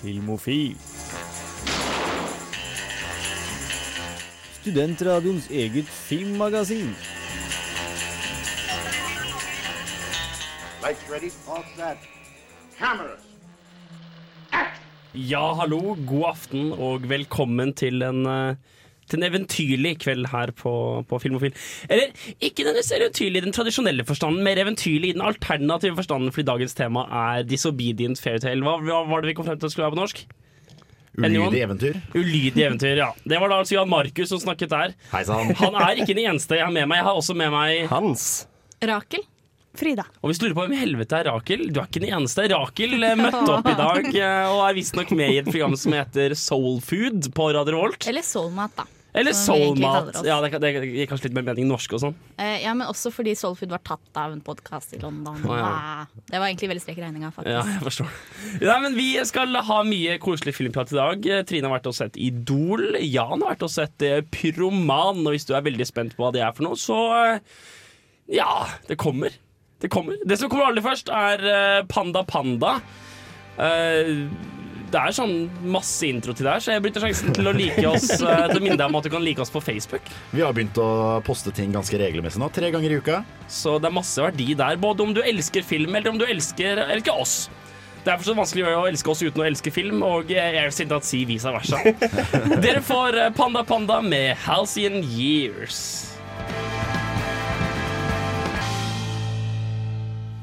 Filmofil. Studentradioens eget filmmagasin. Lights ready, all set. Cameras. Ja, hallo, god aften og velkommen til en, eh, til en eventyrlig kveld her på, på Filmofil. Eller ikke den eventyrlige i den tradisjonelle forstanden, mer eventyrlig i den alternative forstanden, fordi dagens tema er Disobedient Fairytale. Hva, hva var det vi kom frem til å skulle være på norsk? Ulydig eventyr. Ulydig eventyr, ja. Det var da altså Jan Markus som snakket der. Heisann. Han er ikke den eneste jeg har med meg. Jeg har også med meg Hans. Rakel. Frida. Og hvis du lurer på hvem i helvete er Rakel, du er ikke den eneste. Rakel eh, møtte opp i dag eh, og er visstnok med i et program som heter Soul Food på Radio Revolt. Eller Soulmat, da. Eller Soulmat. Ja, det, det gir kanskje litt mer mening norsk og sånn. Eh, ja, men også fordi Soulfood var tatt av en podkast i London. Å, ja. Ah, Det var egentlig veldig strek i regninga, faktisk. Ja, jeg forstår. Nei, men Vi skal ha mye koselig filmprat i dag. Eh, Trine har vært og sett Idol. Jan har vært og sett eh, Pyroman. Og hvis du er veldig spent på hva det er for noe, så eh, Ja, det kommer. Det kommer. Det som kommer aller først, er Panda Panda. Eh, det er sånn masse intro til det her, så jeg benytter sjansen til å like oss eh, Til å minne deg om at du kan like oss på Facebook. Vi har begynt å poste ting ganske regelmessig nå. Tre ganger i uka. Så det er masse verdi der, både om du elsker film eller om du elsker, elsker oss. Det er fortsatt så vanskelig å elske oss uten å elske film, og jeg sint at si vice versa. Dere får eh, Panda Panda med Halcyon Years.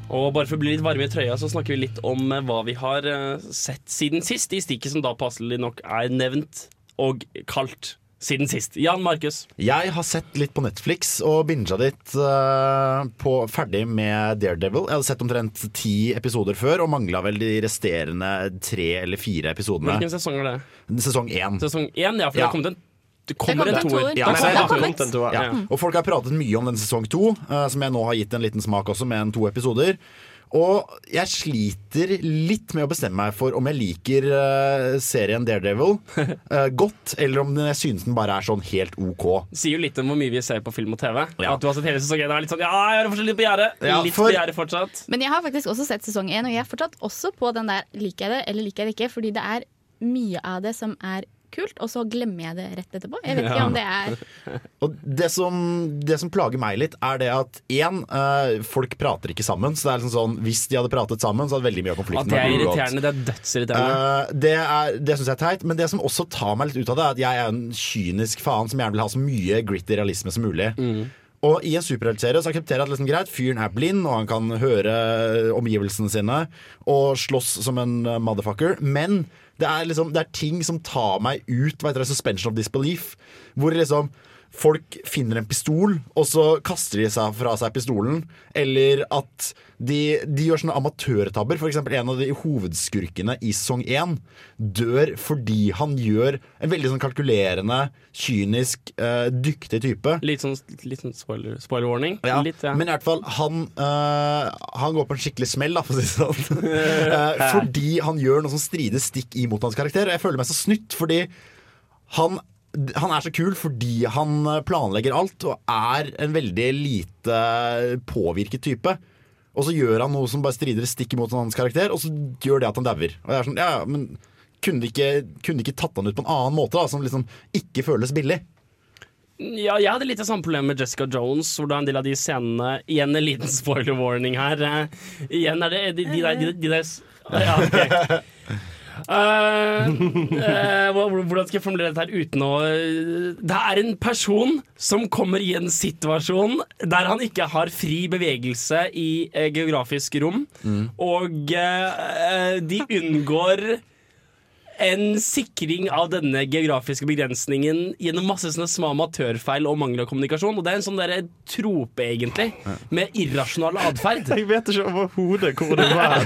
Og bare for å bli litt varme i trøya, så snakker vi litt om eh, hva vi har eh, sett siden sist. I stikket som da passelig nok er nevnt og kalt siden sist. Jan Markus. Jeg har sett litt på Netflix og binga litt uh, på, ferdig med Daredevil. Jeg hadde sett omtrent ti episoder før og mangla vel de resterende tre eller fire episodene. Hvilken sesong er det? Sesong én. Sesong én, ja. For Ja. det har kommet en, det kommer Det en toer. Ja, kommer en toer. Ja. Ja. Og folk har pratet mye om den sesong to, eh, som jeg nå har gitt en liten smak også, med en to episoder. Og jeg sliter litt med å bestemme meg for om jeg liker eh, serien Daredevil eh, godt, eller om jeg synes den bare er sånn helt OK. sier jo litt om hvor mye vi ser på film og TV. Ja. At du har sett hele sesong 1 og er litt sånn Ja, jeg har fortsatt litt på gjerdet. Ja, litt for- på gjerdet fortsatt. Men jeg har faktisk også sett sesong én, og jeg er fortsatt også på den der liker jeg det eller liker jeg det ikke, fordi det er mye av det som er kult, og så glemmer jeg det rett etterpå. Jeg vet ikke Ja. om det er Og det som, det som plager meg litt, er det at én, eh, folk prater ikke sammen. Så det er liksom sånn, Hvis de hadde pratet sammen, så hadde veldig mye av konflikten det er vært unngått. irriterende. Det er dødsirriterende. Eh, det er, det syns jeg er teit, men det som også tar meg litt ut av det, er at jeg er en kynisk faen som gjerne vil ha så mye gritty realisme som mulig. Og i en superheltserie så aksepterer jeg at liksom, greit, fyren er blind, og han kan høre omgivelsene sine og slåss som en eh, motherfucker. Men det er, liksom, det er ting som tar meg ut, hva heter det, suspension of disbelief. Hvor liksom folk finner en pistol, og så kaster de seg fra seg pistolen. Eller at de, de gjør sånne amatørtabber. For eksempel en av de hovedskurkene i sesong 1 dør fordi han gjør en veldig sånn kalkulerende, kynisk, uh, dyktig type. Litt sånn, litt sånn spoiler, spoiler warning. Ja, Litt, ja. Men i hvert fall, han, uh, han går på en skikkelig smell, da, for å si det sånn. Eh, fordi han gjør noe som strider stikk imot hans karakter. Og jeg føler meg så snytt, fordi han, han er så kul fordi han planlegger alt og er en veldig lite påvirket type. Og så gjør han noe som bare strider stikk imot hans karakter, og så gjør det at han dauer. Og jeg er sånn, ja, men kunne de ikke, kunne de ikke tatt han ut på en annen måte, da, som liksom ikke føles billig? ja, jeg hadde litt av samme problem med Jessica Jones, hvor en del av de scenene Igjen en liten spoiler warning her. eh, igjen er det de, de der, de, de der s- Ja, ok. Eh, uh, hvordan skal jeg formulere dette her uten å Det er en person som kommer i en situasjon der han ikke har fri bevegelse i eh, geografisk rom, og eh, de unngår en sikring av denne geografiske begrensningen gjennom masse sånne små amatørfeil og mangel av kommunikasjon. Og det er en sånn derre trope, egentlig, med irrasjonal atferd. Jeg vet ikke overhodet hvor det var.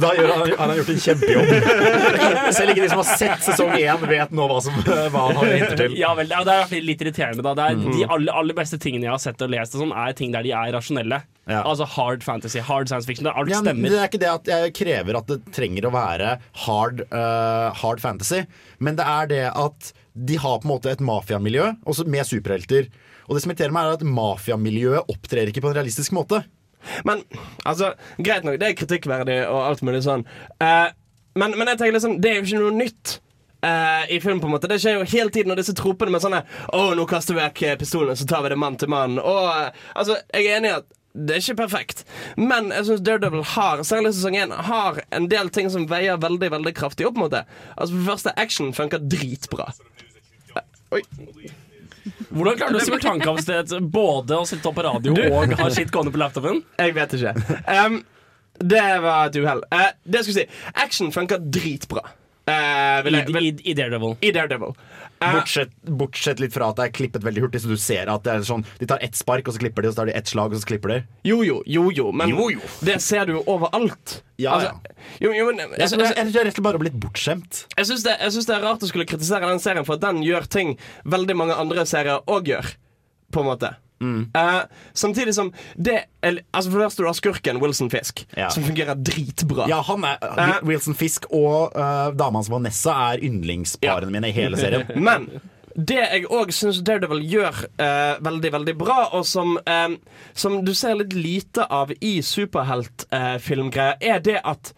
Da gjør han, han har gjort en kjempejobb. Selv ikke de som har sett sesong én, vet nå hva, som, hva han har hinter til. Ja vel, det er- litt irriterende. da det er De aller, aller beste tingene jeg har sett og lest, og sånn er ting der de er rasjonelle. Ja. Altså hard fantasy, hard science fiction. Alt Ja, stemmer. det er ikke det at jeg krever at det trenger å være hard, uh, hard fantasy, men det er det at de har på en måte et mafiamiljø med superhelter. Og det som irriterer meg, er at mafiamiljøet opptrer ikke på en realistisk måte. Men altså, greit nok, det er kritikkverdig og alt mulig sånn. Uh, men, men jeg tenker liksom, det er jo ikke noe nytt. Uh, I film på en måte Det skjer jo hele tiden Og disse tropene med sånne Å, nå kaster vi vekk pistolene Så tar vi det mann til mann Og uh, altså, jeg er enig i at det er ikke perfekt, men jeg synes Daredevil har Særlig sesong 1 har en del ting som veier veldig veldig kraftig opp mot det. Altså For det første, action funker dritbra. Oi. Hvordan klarer du simultankapasitet både å sitte opp på radio og ha skitt gående på laptopen? Jeg vet ikke. Um, det var et uhell. Uh, det jeg skulle si Action funker dritbra. Eh, vil I, jeg, vil, i, i Daredevil. I Daredevil. Uh, Bortsett, bortsett litt fra at det er klippet veldig hurtig, så du ser at det er sånn De tar ett spark, og så klipper de, og så tar de ett slag, og så klipper de. jo, jo, jo, jo, men Jo, jo. det ser du jo overalt. Ja, Altså, jo, jo, men, Jeg, jeg, jeg, jeg er rett og slett bare blitt bortskjemt. Jeg syns det, det er rart å skulle kritisere den serien, for at den gjør ting veldig mange andre serier òg gjør. På en måte. Eh, samtidig som det Altså For første du har skurken Wilson Fisk, Ja. som fungerer dritbra. Ja, han er uh, Wilson Fisk og uh, dama hans Vanessa er yndlingsparene mine i hele serien. Men det jeg òg syns Daredevil gjør uh, veldig veldig bra, og som, som du ser litt lite av i superheltfilmgreier, er det at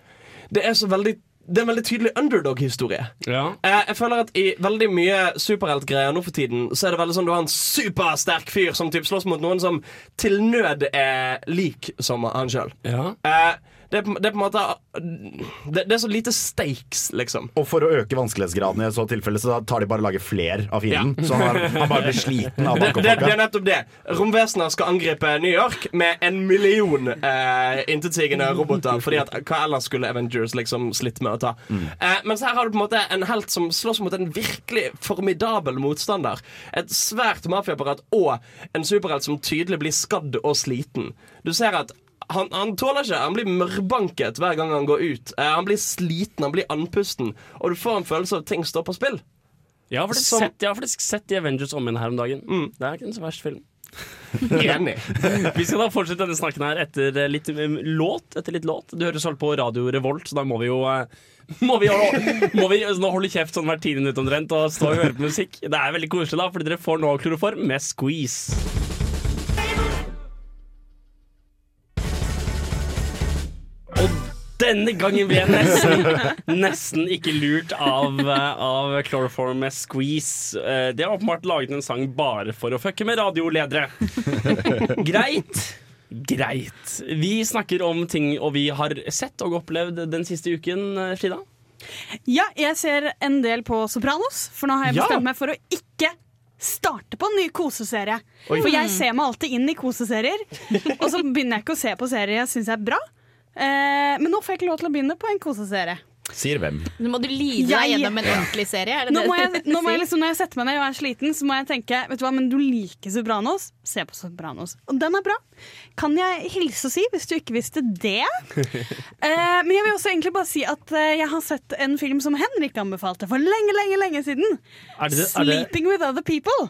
det er så veldig det er en veldig tydelig underdog-historie. Ja. Eh, jeg føler at I veldig mye superheltgreier nå for tiden Så er det veldig sånn du har en supersterk fyr som typ slåss mot noen som til nød er lik som han sjøl. Ja. Eh, det, er det er på en måte det, det er så lite stakes, liksom. Og for å øke vanskelighetsgraden i så tilfelle, så tar de bare og lager flere av fienden. Så han, han bare blir sliten av Det, det, det er nettopp det. Romvesener skal angripe New York med en million eh, intetsigende roboter. Fordi at hva ellers skulle Avengers liksom slitt med å ta? Eh, mens her har du på en måte en helt som slåss mot en virkelig formidabel motstander. Et svært mafiaapparat og en superhelt som tydelig blir skadd og sliten. Du ser at han, han tåler ikke. Han blir mørbanket hver gang han går ut. Eh, han blir sliten, han blir andpusten. Og du får en følelse av at ting står på spill. Jeg har faktisk Som- sett, jeg har faktisk sett The Avengers om igjen her om dagen. Det er ikke en så verst film. Enig. Vi skal da fortsette denne snakken her etter eh, litt um, låt. Etter litt låt. Du hører så på Radio Revolt, så da må vi jo uh, må vi, må vi nå holde kjeft sånn hvert tiende minutt omtrent og stå og høre på musikk. Det er veldig koselig, da, fordi dere får nå kloroform med squeeze. Denne gangen ble jeg nesten, nesten ikke lurt av, eh, av Chloroform Squeeze. Eh, De har åpenbart laget en sang bare for å fucke med radioledere. Greit. Greit. Vi snakker om ting og vi har sett og opplevd den siste uken, eh, Frida. Ja, jeg ser en del på Sopranos, for nå har jeg bestemt meg for å ikke starte på en ny koseserie. For jeg ser meg alltid inn i koseserier, og så begynner jeg ikke å se på serier jeg syns er bra. Eh, men nå får jeg ikke lov til å begynne på en koseserie. Sier hvem? Nå må du lide deg gjennom en ordentlig serie. Er det Nå må jeg, nå må jeg liksom, Når jeg setter meg ned og er sliten, så må jeg tenke Vet du hva, men du liker Sopranos. Se på Sopranos. Og den er bra. Kan jeg hilse og si, hvis du ikke visste det? Eh, men jeg vil også egentlig bare si at eh, jeg har sett en film som Henrik anbefalte for lenge, lenge, lenge siden. Er det, er det 'Sleeping with Other People'.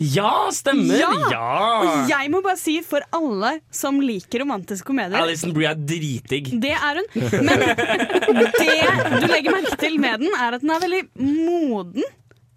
Ja, stemmer! Ja! Ja! Og jeg må bare si for alle som liker romantiske komedier Alison Brie er dritdigg. det er hun. Men det du legger merke til med den, er at den er veldig moden,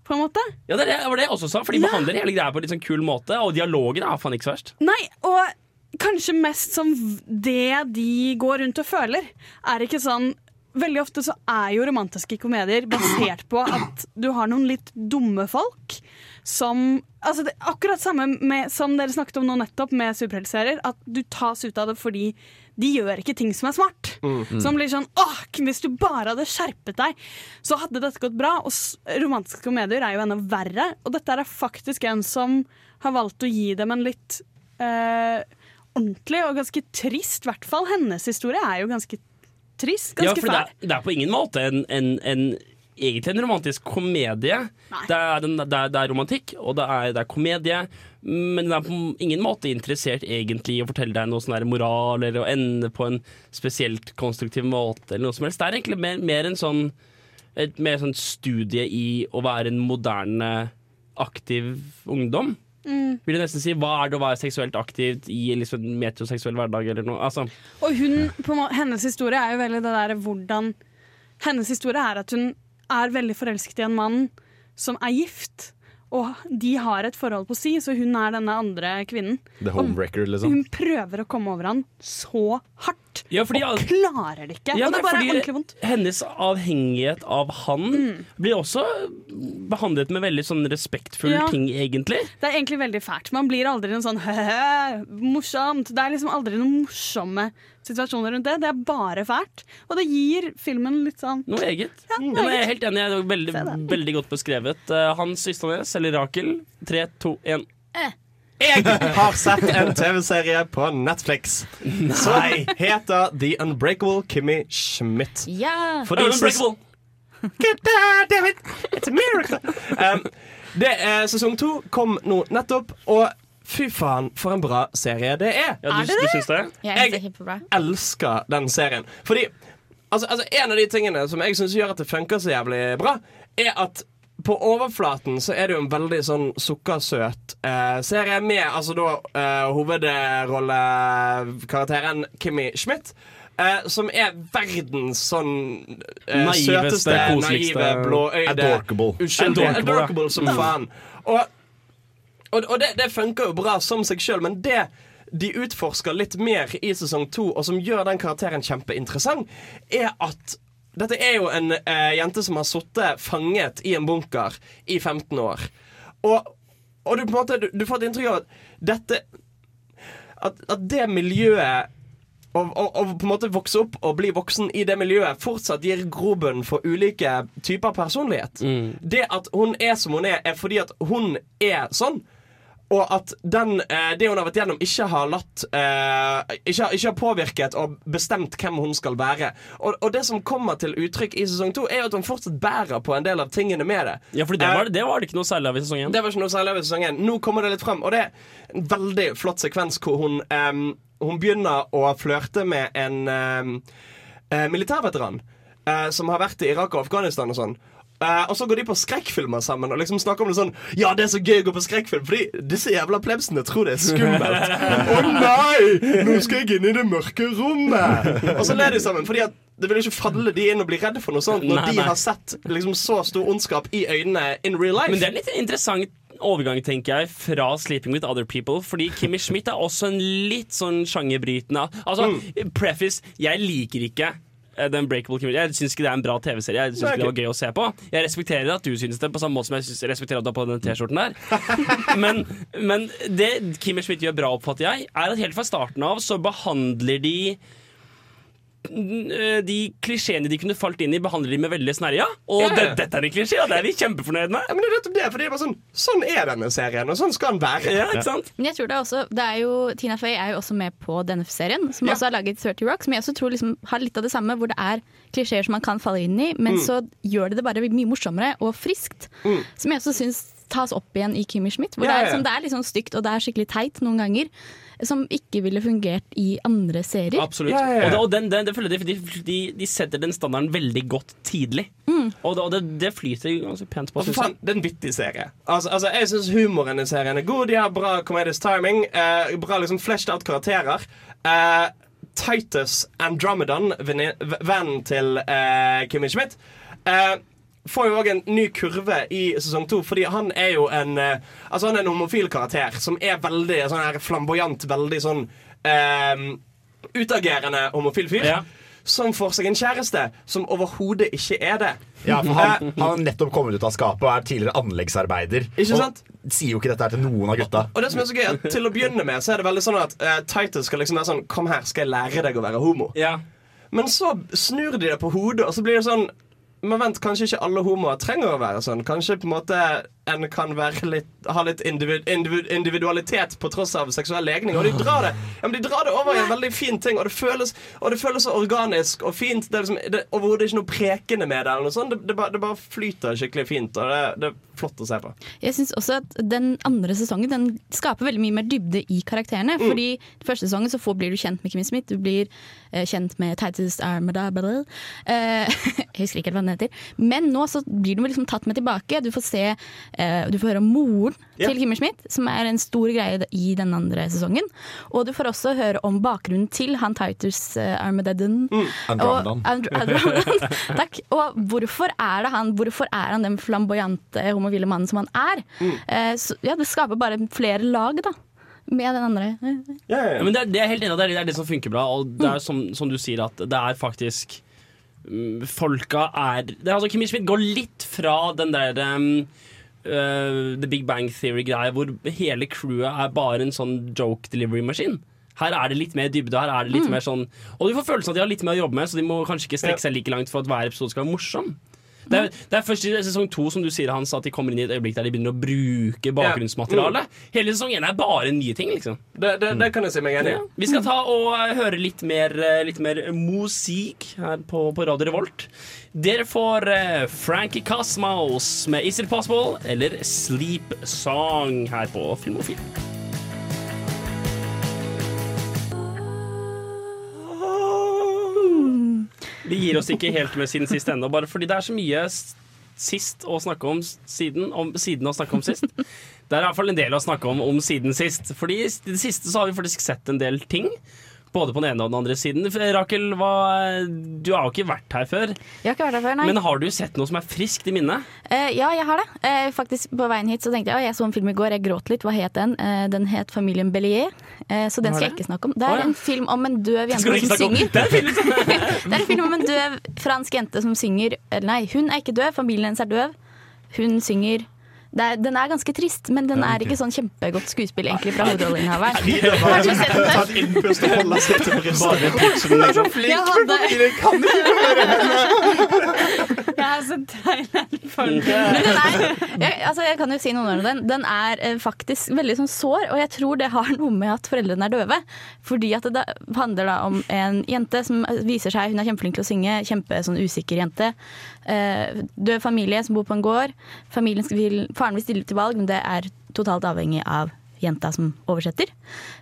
på en måte. Ja, det var det jeg også sa, for de Ja. behandler hele greia på en litt sånn kul måte. Og dialogen er faen ikke så verst. Nei, og kanskje mest som det de går rundt og føler, er ikke sånn Veldig ofte så er jo romantiske komedier basert på at du har noen litt dumme folk som altså det, Akkurat samme med, som dere snakket om nå nettopp med superheltserier. At du tas ut av det fordi de gjør ikke ting som er smart. Som blir sånn åh, Hvis du bare hadde skjerpet deg, så hadde dette gått bra. Og romantiske komedier er jo enda verre. Og dette er faktisk en som har valgt å gi dem en litt eh, ordentlig og ganske trist, i hvert fall. Hennes historie er jo ganske trist. Ja, Ganske for det er, det er på ingen måte en, en, en Egentlig en romantisk komedie. Det er, det, er, det er romantikk, og det er, det er komedie. Men den er på ingen måte interessert egentlig i å fortelle deg noe sånn der moral, eller å ende på en spesielt konstruktiv måte, eller noe som helst. Det er egentlig mer, mer en sånn et mer sånn studie i å være en moderne, aktiv ungdom. Mm. Vil du nesten si Hva er det å være seksuelt aktivt i liksom en metroseksuell hverdag, eller noe? Altså, Og hun, hennes historie er jo veldig det der hvordan Hennes historie er at hun er veldig forelsket i en mann som er gift. Og de har et forhold på si, så hun er denne andre kvinnen. The Homewrecker, liksom. Hun prøver å komme over han så hardt. Ja, fordi og klarer det ikke. Ja, og det er bare er ordentlig vondt. Hennes avhengighet av han Mm. blir også behandlet med veldig sånn respektfull Ja. ting, egentlig. Det er egentlig veldig fælt. Man blir aldri en sånn «Høhø, morsomt. Det er liksom aldri noen morsomme situasjoner rundt det. Det er bare fælt. Og det gir filmen litt sånn Noe eget. Ja, Ja, noe men jeg er helt enig. Det er veldig, veldig godt beskrevet. Uh, Hans Ystadnes eller Rakel. Tre, to, én. Jeg har sett en TV-serie på Netflix som heter The Unbreakable Kimmy Schmidt. Ja. Ses- God damn it, it's a miracle. Um, det er Sesong to kom nå nettopp, og fy faen, for en bra serie det er. Ja, Er du, det du det? syns det? Jeg er elsker den serien. Fordi altså, altså, En av de tingene som jeg syns gjør at det funker så jævlig bra, er at på overflaten så er det jo en veldig sånn sukkersøt eh, serie med altså da eh, hovedrollekarakteren Kimmy Schmidt. Eh, som er verdens sånn eh, Naiveste, søteste, koseligste, naive, blåøyde Adorkable. Adorkable. Adorkable som faen. Og og, og det, det funker jo bra som seg sjøl, men det de utforsker litt mer i sesong to, og som gjør den karakteren kjempeinteressant, er at dette er jo en eh, jente som har sittet fanget i en bunker i 15 år. Og, og du, på en måte, du, du får et inntrykk av at dette At, at det miljøet å, på en måte vokse opp og bli voksen i det miljøet fortsatt gir grobunn for ulike typer personlighet. Det at hun er som hun er, er fordi at hun er sånn. Og at den, eh, det hun har vært gjennom, ikke har latt eh, ikke, ikke har påvirket og bestemt hvem hun skal være. Og, og det som kommer til uttrykk i sesong to, er at hun fortsatt bærer på en del av tingene med det. Ja, for det Eh, var, det var det ikke noe særlig av i sesong én. det var ikke noe særlig av i sesong én. Nå kommer det litt frem, og det er en veldig flott sekvens hvor hun, em, hun begynner å flørte med en eh, militærveteran eh, som har vært i Irak og Afghanistan og sånn. Eh, og så går de på skrekkfilmer sammen og liksom snakker om det sånn Ja, det er så gøy å gå på skrekkfilm, fordi disse jævla plebsene tror det er skummelt. Å nei! Nå skal jeg inn i det mørke rommet! Og så ler de sammen, fordi at det vil ikke falle de inn og bli redde for noe sånt når Nei, de nei. har sett liksom så stor ondskap i øynene in real life. Men det er litt interessant overgang, tenker jeg, fra 'Sleeping with Other People'. Fordi Kimmy Schmidt er også en litt sånn sjangerbrytende Altså, Mm. preface Jeg liker ikke eh, Breakable Unbreakable Kimmy. Jeg syns ikke det er en bra TV-serie. Jeg syns ikke det var gøy å se på. Jeg respekterer at du syns det, på samme måte som jeg synes- respekterer at du har på den T-skjorten der. men, men det Kimmy Schmidt gjør bra, oppfatter jeg, er at helt fra starten av så behandler de de klisjeene de kunne falt inn i, behandler de med veldig snerja. Og Ja, ja. det, dette er en klisjé, og det er vi kjempefornøyd med. Ja, men det er nettopp det, fordi det er bare sånn Sånn er denne serien, og sånn skal den være. Ja, ikke sant? Men jeg tror det er også, det er jo, Tina Fey er jo også med på denne serien, som Ja. også har laget 30 Rock, som jeg også tror liksom har litt av det samme, hvor det er klisjeer som man kan falle inn i, men så gjør det det bare mye morsommere og friskt. Som jeg også syns tas opp igjen i Kimmy Schmidt, hvor Ja, det, er, liksom, det er litt sånn stygt og det er skikkelig teit noen ganger, som ikke ville fungert i andre serier. Absolutt. Ja, ja, ja. Og, det, og den, den, det de, de, de setter den standarden veldig godt tidlig. Og, det, og det, det flyter ganske pent på. Faen, det er en vittig serie. Altså, altså Jeg syns humoren i serien er god. De har bra comedic timing. Eh, bra liksom fleshed out karakterer. Eh, Titus Andromedon, vennen til eh, Kimmy Schmidt, eh, får jo òg en ny kurve i sesong to, fordi han er jo en eh, Altså han er en homofil karakter som er veldig sånn her flamboyant, veldig sånn eh, utagerende homofil fyr. Ja. Som får seg en kjæreste som overhodet ikke er det. Ja, for han, han har nettopp kommet ut av skapet og er tidligere anleggsarbeider. Ikke sant? Og sier jo ikke dette her til noen av gutta. Og det som er så gøy at Til å begynne med så er det veldig sånn at uh, Titus skal liksom være sånn Kom her, skal jeg lære deg å være homo. Ja. Men så snur de det på hodet, og så blir det sånn Men vent, kanskje ikke alle homoer trenger å være sånn. Kanskje på en måte en kan litt, ha litt individ, individ, individualitet på tross av seksuell legning. Og de drar det ja, men de drar det over i en veldig fin ting, og det føles, og det føles så organisk og fint. Det er liksom, det er overhodet ikke noe prekende med det. eller noe sånt Det, det, bare, det bare flyter skikkelig fint, og det, det er flott å se på. Jeg synes også at Den andre sesongen Den skaper veldig mye mer dybde i karakterene. Mm. Fordi første sesongen så får, blir du kjent med Kimmy Smith, du blir eh, kjent med Titus Armada Eh, jeg husker ikke helt hva den heter. Men nå så blir du liksom tatt med tilbake. Du får se Du får høre om moren Ja. til Kimmersmith, Schmidt, som er en stor greie i den andre sesongen. Og du får også høre om bakgrunnen til han Titus Armadeddon. Armageddon. Mm. Andromedon. Og- Andr- Andromedon. Takk. Og hvorfor er, det han, hvorfor er han den flamboyante homofile mannen som han er? Mm. Eh, så, ja, det skaper bare flere lag, da. med den andre. Ja, ja, Ja, men det er, det er helt enig det er, det som funker bra. Og det er som, som du sier, at det er faktisk mm, Folka er det er altså Kimmy Schmidt går litt fra den der um, uh, The Big Bang Theory-greie hvor hele crewet er bare en sånn joke delivery-maskin. Her er det litt mer dybde. Her er det litt mer sånn Og du får følelsen av at de har litt mer å jobbe med, så de må kanskje ikke strekke seg like langt for at hver episode skal være morsom. Det er, det er først i sesong to som du sier Hans at de kommer inn i et øyeblikk der de begynner å bruke bakgrunnsmateriale. Hele sesong én er bare nye ting, liksom. Det, det, det kan jeg si meg enig i. Vi skal ta og eh, høre litt mer, eh, litt mer musikk her på, på Radio Revolt. Dere får eh, Frankie Cosmos med Is It Possible eller Sleep Song her på Filmofil. Vi gir oss ikke helt med siden sist ennå, bare fordi det er så mye sist å snakke om siden, om siden å snakke om sist. Det er i hvert fall en del å snakke om om siden sist. Fordi i det siste så har vi faktisk sett en del ting. Både på den ene og den andre siden. Rakel, hva, du har jo ikke vært her før. Jeg har ikke vært her før, nei. Men har du sett noe som er friskt i minnet? Uh, ja, jeg har det. Uh, faktisk På veien hit så tenkte jeg at jeg så en film i går, jeg gråt litt. Hva het den? Uh, den het 'Familien Bellier'. Så den skal jeg ikke snakke om. Det er ja. en film om en døv jente som synger. det? er Det er en film om en døv fransk jente som synger nei, hun er ikke døv, familien hennes er døv. Hun synger er, Den er ganske trist, men den er ikke sånn kjempegodt skuespill egentlig fra hovedrolleinnehaveren. Har dere sett den før? Ta et innpust og holde seg til brystet. liksom. Jeg hadde Jeg er så deilig for den. Men den er, jeg, altså jeg kan jo si noen ord om den. Den er eh, faktisk veldig sånn sår, og jeg tror det har noe med at foreldrene er døve. Fordi at det da handler da om en jente som viser seg Hun er kjempeflink til å synge, kjempe sånn usikker jente. Eh, død familie som bor på en gård. Familien vil, faren vil stille til valg, men det er totalt avhengig av jenta som oversetter.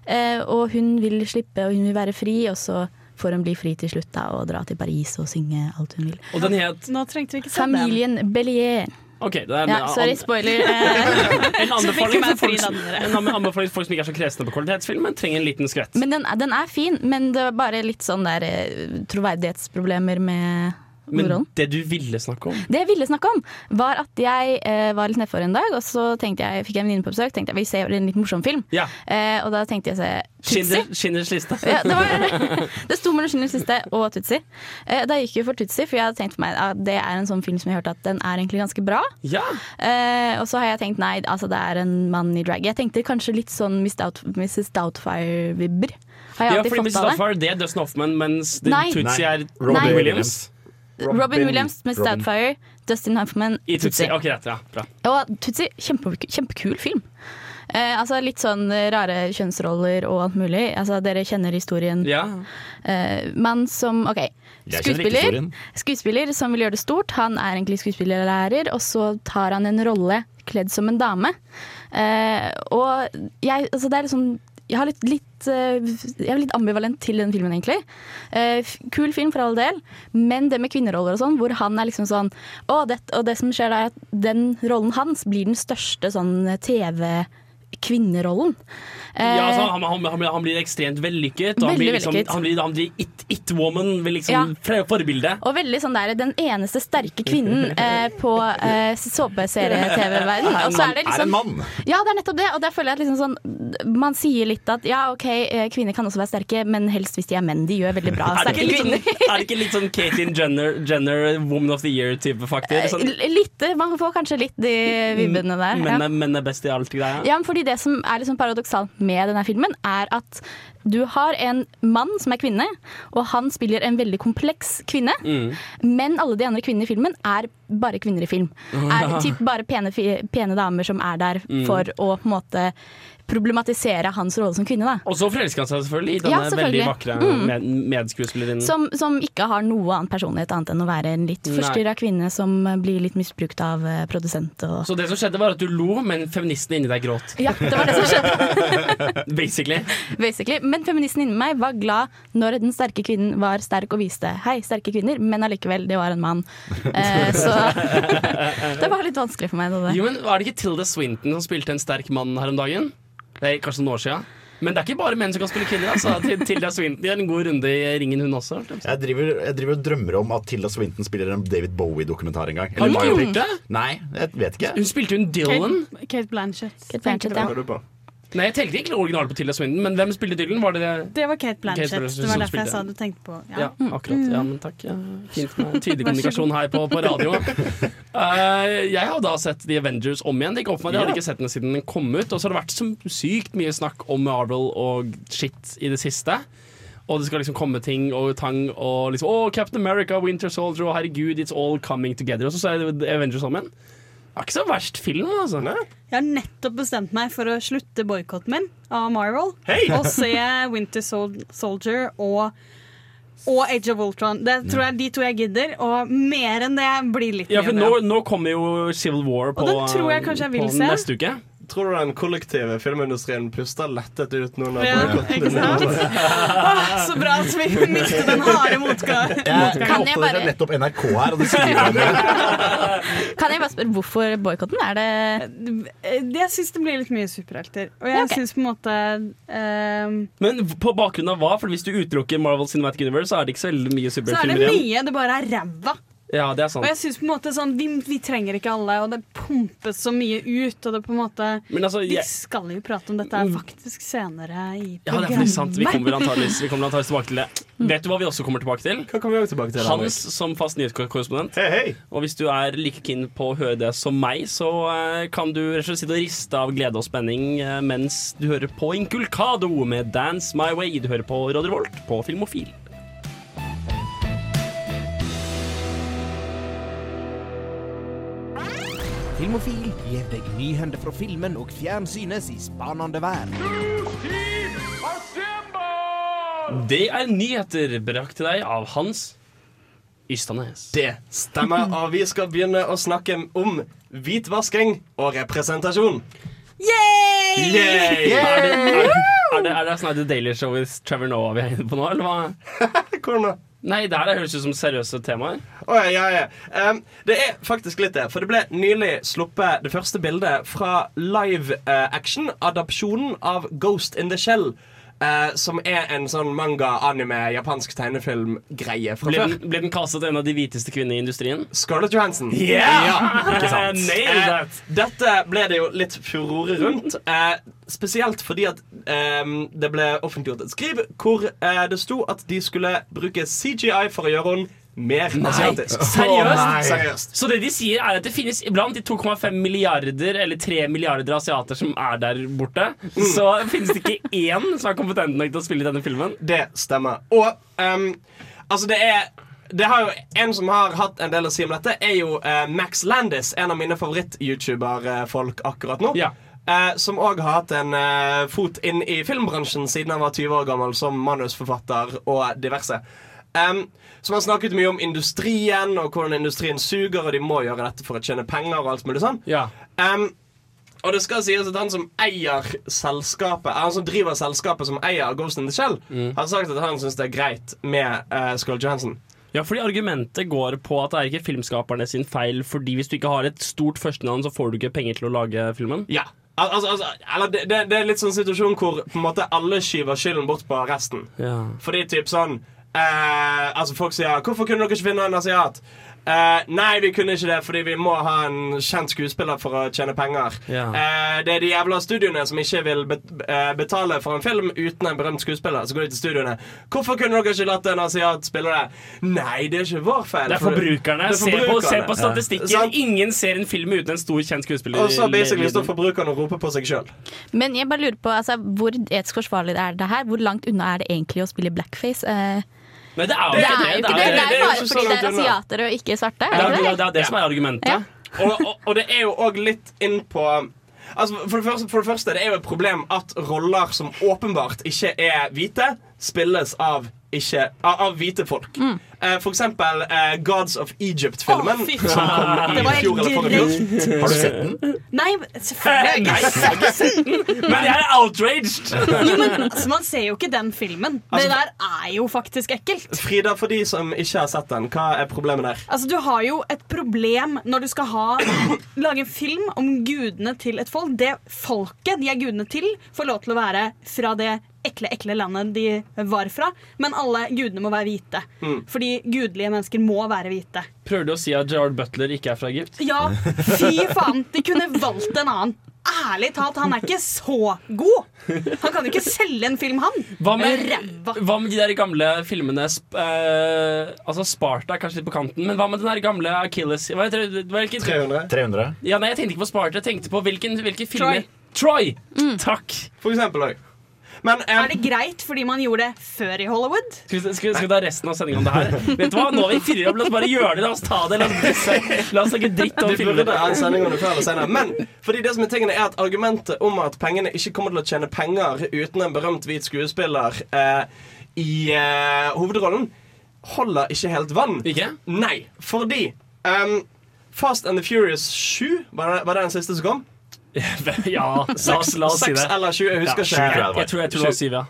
Eh, og hun vil slippe, og hun vil være fri, og så får hun bli fri til slutt da, og dra til Paris og synge alt hun vil. Og den het Nå trengte vi ikke se den. Familien Bellier. OK, det er en, Ja, sorry, spoiler. En anbefaling for folk, som- en anbefaling for folk som ikke er så kresne på kvalitetsfilm, men trenger en liten skvett. Men den, den er fin, men det er bare litt sånn der eh, troverdighetsproblemer med Men det du ville snakke om Det jeg ville snakke om, var at jeg eh, var litt nedfor en dag, og så tenkte jeg, fikk jeg en venninne på besøk, tenkte jeg vi ser en litt morsom film. Ja. Eh, og da tenkte jeg å se Tutsi. Schindlers liste. Ja, det, var, det sto mellom Schindlers liste og Tutsi. Eh, da gikk jeg for Tutsi, for jeg hadde tenkt for meg at det er en sånn film som jeg hørte at den er egentlig ganske bra. Ja. Eh, og så har jeg tenkt nei, altså det er en mann i drag. Jeg tenkte kanskje litt sånn Miss Dout- Mrs. Doubtfire-vibber. Har jeg ja, alltid fått Mrs. av det. Doubtfire det er Dustin Hoffman, mens Tutsi er Robin Williams. Williams. Robin, Williams, med Robin. Doubtfire, Dustin Hoffman, I Tootsie. Tutsi. Ok. Ja, bra. Og Tootsie, kjempe, kjempekul film. Eh, altså Litt sånn rare kjønnsroller og alt mulig. Altså Dere kjenner historien. Ja. Eh, men som OK. Skuespiller, skuespiller som vil gjøre det stort. Han er egentlig skuespillerlærer, og så tar han en rolle kledd som en dame. Eh, og jeg, altså det er liksom jeg, har litt, litt, eh, jeg er litt ambivalent til den filmen, egentlig. Eh, kul film for all del, men det med kvinneroller og sånn, hvor han er liksom sånn å, det, Og det som skjer da, er at den rollen hans blir den største sånn TV-kvinnerollen. Eh, Ja, altså, han, han, han, blir, han blir ekstremt vellykket. Og han blir, liksom, vellykket. han blir, han blir it, it-woman. Blir liksom Ja. forbilde. Og veldig sånn der, den eneste sterke kvinnen eh, på eh, såpeserie-TV-verden. Og så er det Er en liksom mann. Ja, det er nettopp det. Og der føler jeg at liksom sånn Man sier litt at ja, OK, eh, kvinner kan også være sterke, men helst hvis de er menn. De gjør veldig bra Er sterke kvinner. sånn, kvinner. er det ikke litt sånn Caitlyn Jenner, Jenner Woman of the Year-type faktisk? Sånn, Eh, Litt, Man får kanskje litt de vibbene der. menn, Ja. er, er best i alt-greia? Ja, men fordi Det som er liksom paradoksalt med denne filmen, er at du har en mann som er kvinne, og han spiller en veldig kompleks kvinne. Mm. Men alle de andre kvinnene i filmen er bare kvinner i film. Er typ bare pene, pene damer som er der Mm. for å på en måte problematisere hans rolle som kvinne. da. Og så forelsker han seg selvfølgelig i denne Ja, selvfølgelig. veldig vakre Mm. med, medskuespillerinnen. Som, som ikke har noe annen personlighet annet enn å være en litt forstyrra kvinne som blir litt misbrukt av eh, produsent. Og... Så det som skjedde, var at du lo, men feministen inni deg gråt. Ja, det var det som skjedde. Basically. basically. Men feministen inni meg var glad når den sterke kvinnen var sterk og viste hei, sterke kvinner, men allikevel, det var en mann. Eh, så det var litt vanskelig for meg. Det. Jo, men Var det ikke Tilda Swinton som spilte en sterk mann her om dagen? Det er kanskje noen år siden. Men det er ikke bare menn som kan spille kvinner. Altså. Tilda Swinton gjør en god runde i ringen, hun også. Jeg driver, jeg driver og drømmer om at Tilda Swinton spiller en David Bowie-dokumentar en gang. Har hun ikke gjort det? Nei, jeg vet ikke. Hun spilte jo en Dylan. Kate, Kate Blanchett. Kate Blanchett, ja. Nei, jeg tenkte ikke originalen på Tilda Swindon, men hvem spilte Dylan? Var det det? Det var Kate Blanchett. Kate Blanchett det var derfor jeg sa du tenkte på Ja, ja. akkurat. Ja, men takk. Ja. Fint med tydelig kommunikasjon her på, på radio. Uh, jeg har da sett The Avengers om igjen. Det gikk opp for meg, Jeg hadde ikke sett den siden den kom ut. Og så har det vært så sykt mye snakk om Marvel og shit i det siste. Og det skal liksom komme ting og tang og liksom Å, Captain America, Winter Soldier, og herregud, it's all coming together. Og så så jeg The Avengers om igjen. Det var ikke så verst film, altså. Jeg har nettopp bestemt meg for å slutte boikotten min av Marvel hey! og se Winter Sol Soldier og, og Age of Ultron. Det tror jeg er de to jeg gidder, og mer enn det blir litt Ja, for nå, nå kommer jo Civil War på, den tror jeg kanskje jeg vil på se. neste uke. Tror du den kollektive filmindustrien puster lettet ut nå? Når Ja, ikke sant? over? Så bra at vi mistet den harde motgangen. Jeg Kan jeg bare- nettopp NRK her, og det skriver om det. Kan jeg bare spørre hvorfor boikotten? Er det Jeg syns det blir litt mye superhelter. Og jeg Ja, ok. syns på en måte ehm, Men på bakgrunn av hva? For Hvis du utelukker Marvel Cinematic Universe, så er det ikke så veldig mye Så er det mye det bare er ræva. Ja, det er sant. Og jeg synes på en måte sånn vi, vi trenger ikke alle, og det pumpes så mye ut. Og det på en måte Men altså, Vi skal jo prate om dette faktisk senere i ja, det er faktisk sant. Vi kommer antakeligvis vi tilbake til det. Vet du hva vi også kommer tilbake til? Hva kommer vi også tilbake til? Hans som fast nyhetskorrespondent. Hey, hey. Og hvis du er like keen på å høre det som meg, så uh, kan du rett og slett sitte og riste av glede og spenning uh, mens du hører på Inculcado med Dance My Way. Du hører på Radio Revolt på Filmofil. Filmofil gir deg nyhender fra filmen og fjernsynets i spanende vær. Det er nyheter brakt til deg av Hans Ystanes. Det stemmer, og vi skal begynne å snakke om hvitvasking og representasjon. Yay! Yay! Er det, er, er det, er det sånn at The Daily Show with Trevor Noah vi er inne på nå, eller hva? Hvordan da? Nei, det her høres ut som seriøse temaer. Oh, ja, ja, ja. Um, det er faktisk litt det. For det ble nylig sluppet det første bildet fra live eh, av Ghost in the Shell. Eh, som er en sånn manga, anime, japansk tegnefilm-greie fra Ble før. den, ble den kastet en av de hviteste kvinnene i industrien? Scarlett Johansson. ikke sant? Nail Eh, that. dette ble det jo litt furore rundt. Uh, spesielt fordi at um, det ble offentliggjort et skriv hvor eh, det sto at de skulle bruke CGI for å gjøre henne mer asiatisk. Seriøst? Seriøst. Så det de sier er at det finnes iblant de 2,5 milliarder eller 3 milliarder asiater som er der borte, så finnes det ikke én som er kompetent nok til å spille i denne filmen. Det stemmer. Og um, altså, det er det har jo En som har hatt en del å si om dette, er jo uh, Max Landis, en av mine favoritt-YouTuber-folk akkurat nå. Ja. Uh, som òg har hatt en uh, fot inn i filmbransjen siden han var 20 år gammel som manusforfatter og diverse. Um, som har snakket mye om industrien og hvordan industrien suger, og de må gjøre dette for å tjene penger. og alt mulig sånn Ja. Um, og det skal sies at han som eier selskapet Han som driver selskapet som eier Ghost in the Shell, har sagt at han syns det er greit med uh, Scarlett Johansen. Ja, fordi Argumentet går på at det er ikke filmskaperne sin feil, fordi hvis du ikke har et stort førstenavn, så får du ikke penger til å lage filmen. Ja Al altså, altså, eller det, det, det er litt sånn situasjon hvor på en måte alle skyver skylden bort på resten. Ja. Fordi typ sånn eh, Altså folk sier 'Hvorfor kunne dere ikke finne en asiat?' Uh, nei, vi kunne ikke det fordi vi må ha en kjent skuespiller for å tjene penger. Yeah. Uh, det er de jævla studioene som ikke vil eh, betale for en film uten en berømt skuespiller. Så går de til studioene. 'Hvorfor kunne dere ikke latt en asiat spille det?' Nei, det er ikke vår feil. Det er forbrukerne. Er Se, på, se på statistikken. Ja. Ingen ser en film uten en stor, kjent skuespiller. Og så basically står forbrukerne og roper på seg sjøl. Men jeg bare lurer på altså, hvor etisk forsvarlig er det her? Hvor langt unna er det egentlig å spille blackface? Eh, Men det er jo ikke det. Det er jo bare fordi det er asiater og ikke svarte. Det Er er det det, det? det, er det som er argumentet. Ja. og, og, og det er jo òg litt inn på Altså, for, det første, for det første, det er jo et problem at roller som åpenbart ikke er hvite, spilles av ikke av, av hvite folk. Eh, for eksempel uh, Gods of Egypt-filmen. Oh, som kom Det i var fjor eller forrige år. Har du sett den? Nei, selvfølgelig har jeg ikke sett den, men jeg er outraged! Jo, men altså, Man ser jo ikke den filmen. Altså, det der er jo faktisk ekkelt. Frida, for de som ikke har sett den, hva er problemet der? Altså, Du har jo et problem når du skal ha lage en film om gudene til et folk. Det folket de er gudene til, får lov til å være fra det ekle, ekle landet de var fra. Men alle gudene må være hvite. Fordi gudelige mennesker må være hvite. Prøver du å si at Gerard Butler ikke er fra Egypt? Ja, fy faen! De kunne valgt en annen. ærlig talt, han er ikke så god. Han kan jo ikke selge en film, han. Hva med, hva med de der gamle filmene sp eh, Altså Sparta er kanskje litt på kanten, men hva med den der gamle Achilles? Hva heter? Hvilken, 300. 300. ja, nei, jeg tenkte ikke på Sparta, jeg tenkte på hvilken, hvilke filmer Troy! Takk. For eksempel òg. Men um, Er det greit fordi man gjorde det før i Hollywood? Skal vi, skal, vi- skal vi ta resten av sendingen om det her? Vet du hva, Nå er vi fyrer opp, la oss bare gjøre det. La oss ta det. La oss, la oss snakke dritt om senere. Men fordi det som er tingene er at argumentet om at pengene ikke kommer til å tjene penger uten en berømt hvit skuespiller eh, i eh, hovedrollen, holder ikke helt vann. Ikke? Nei, fordi um, Fast and the Furious 7, var det, var det den siste som kom? Ja, oss, la oss si Seks det. eller sju, jeg husker ikke. Ja, jeg. Jeg tror, jeg tror det var syv, ja.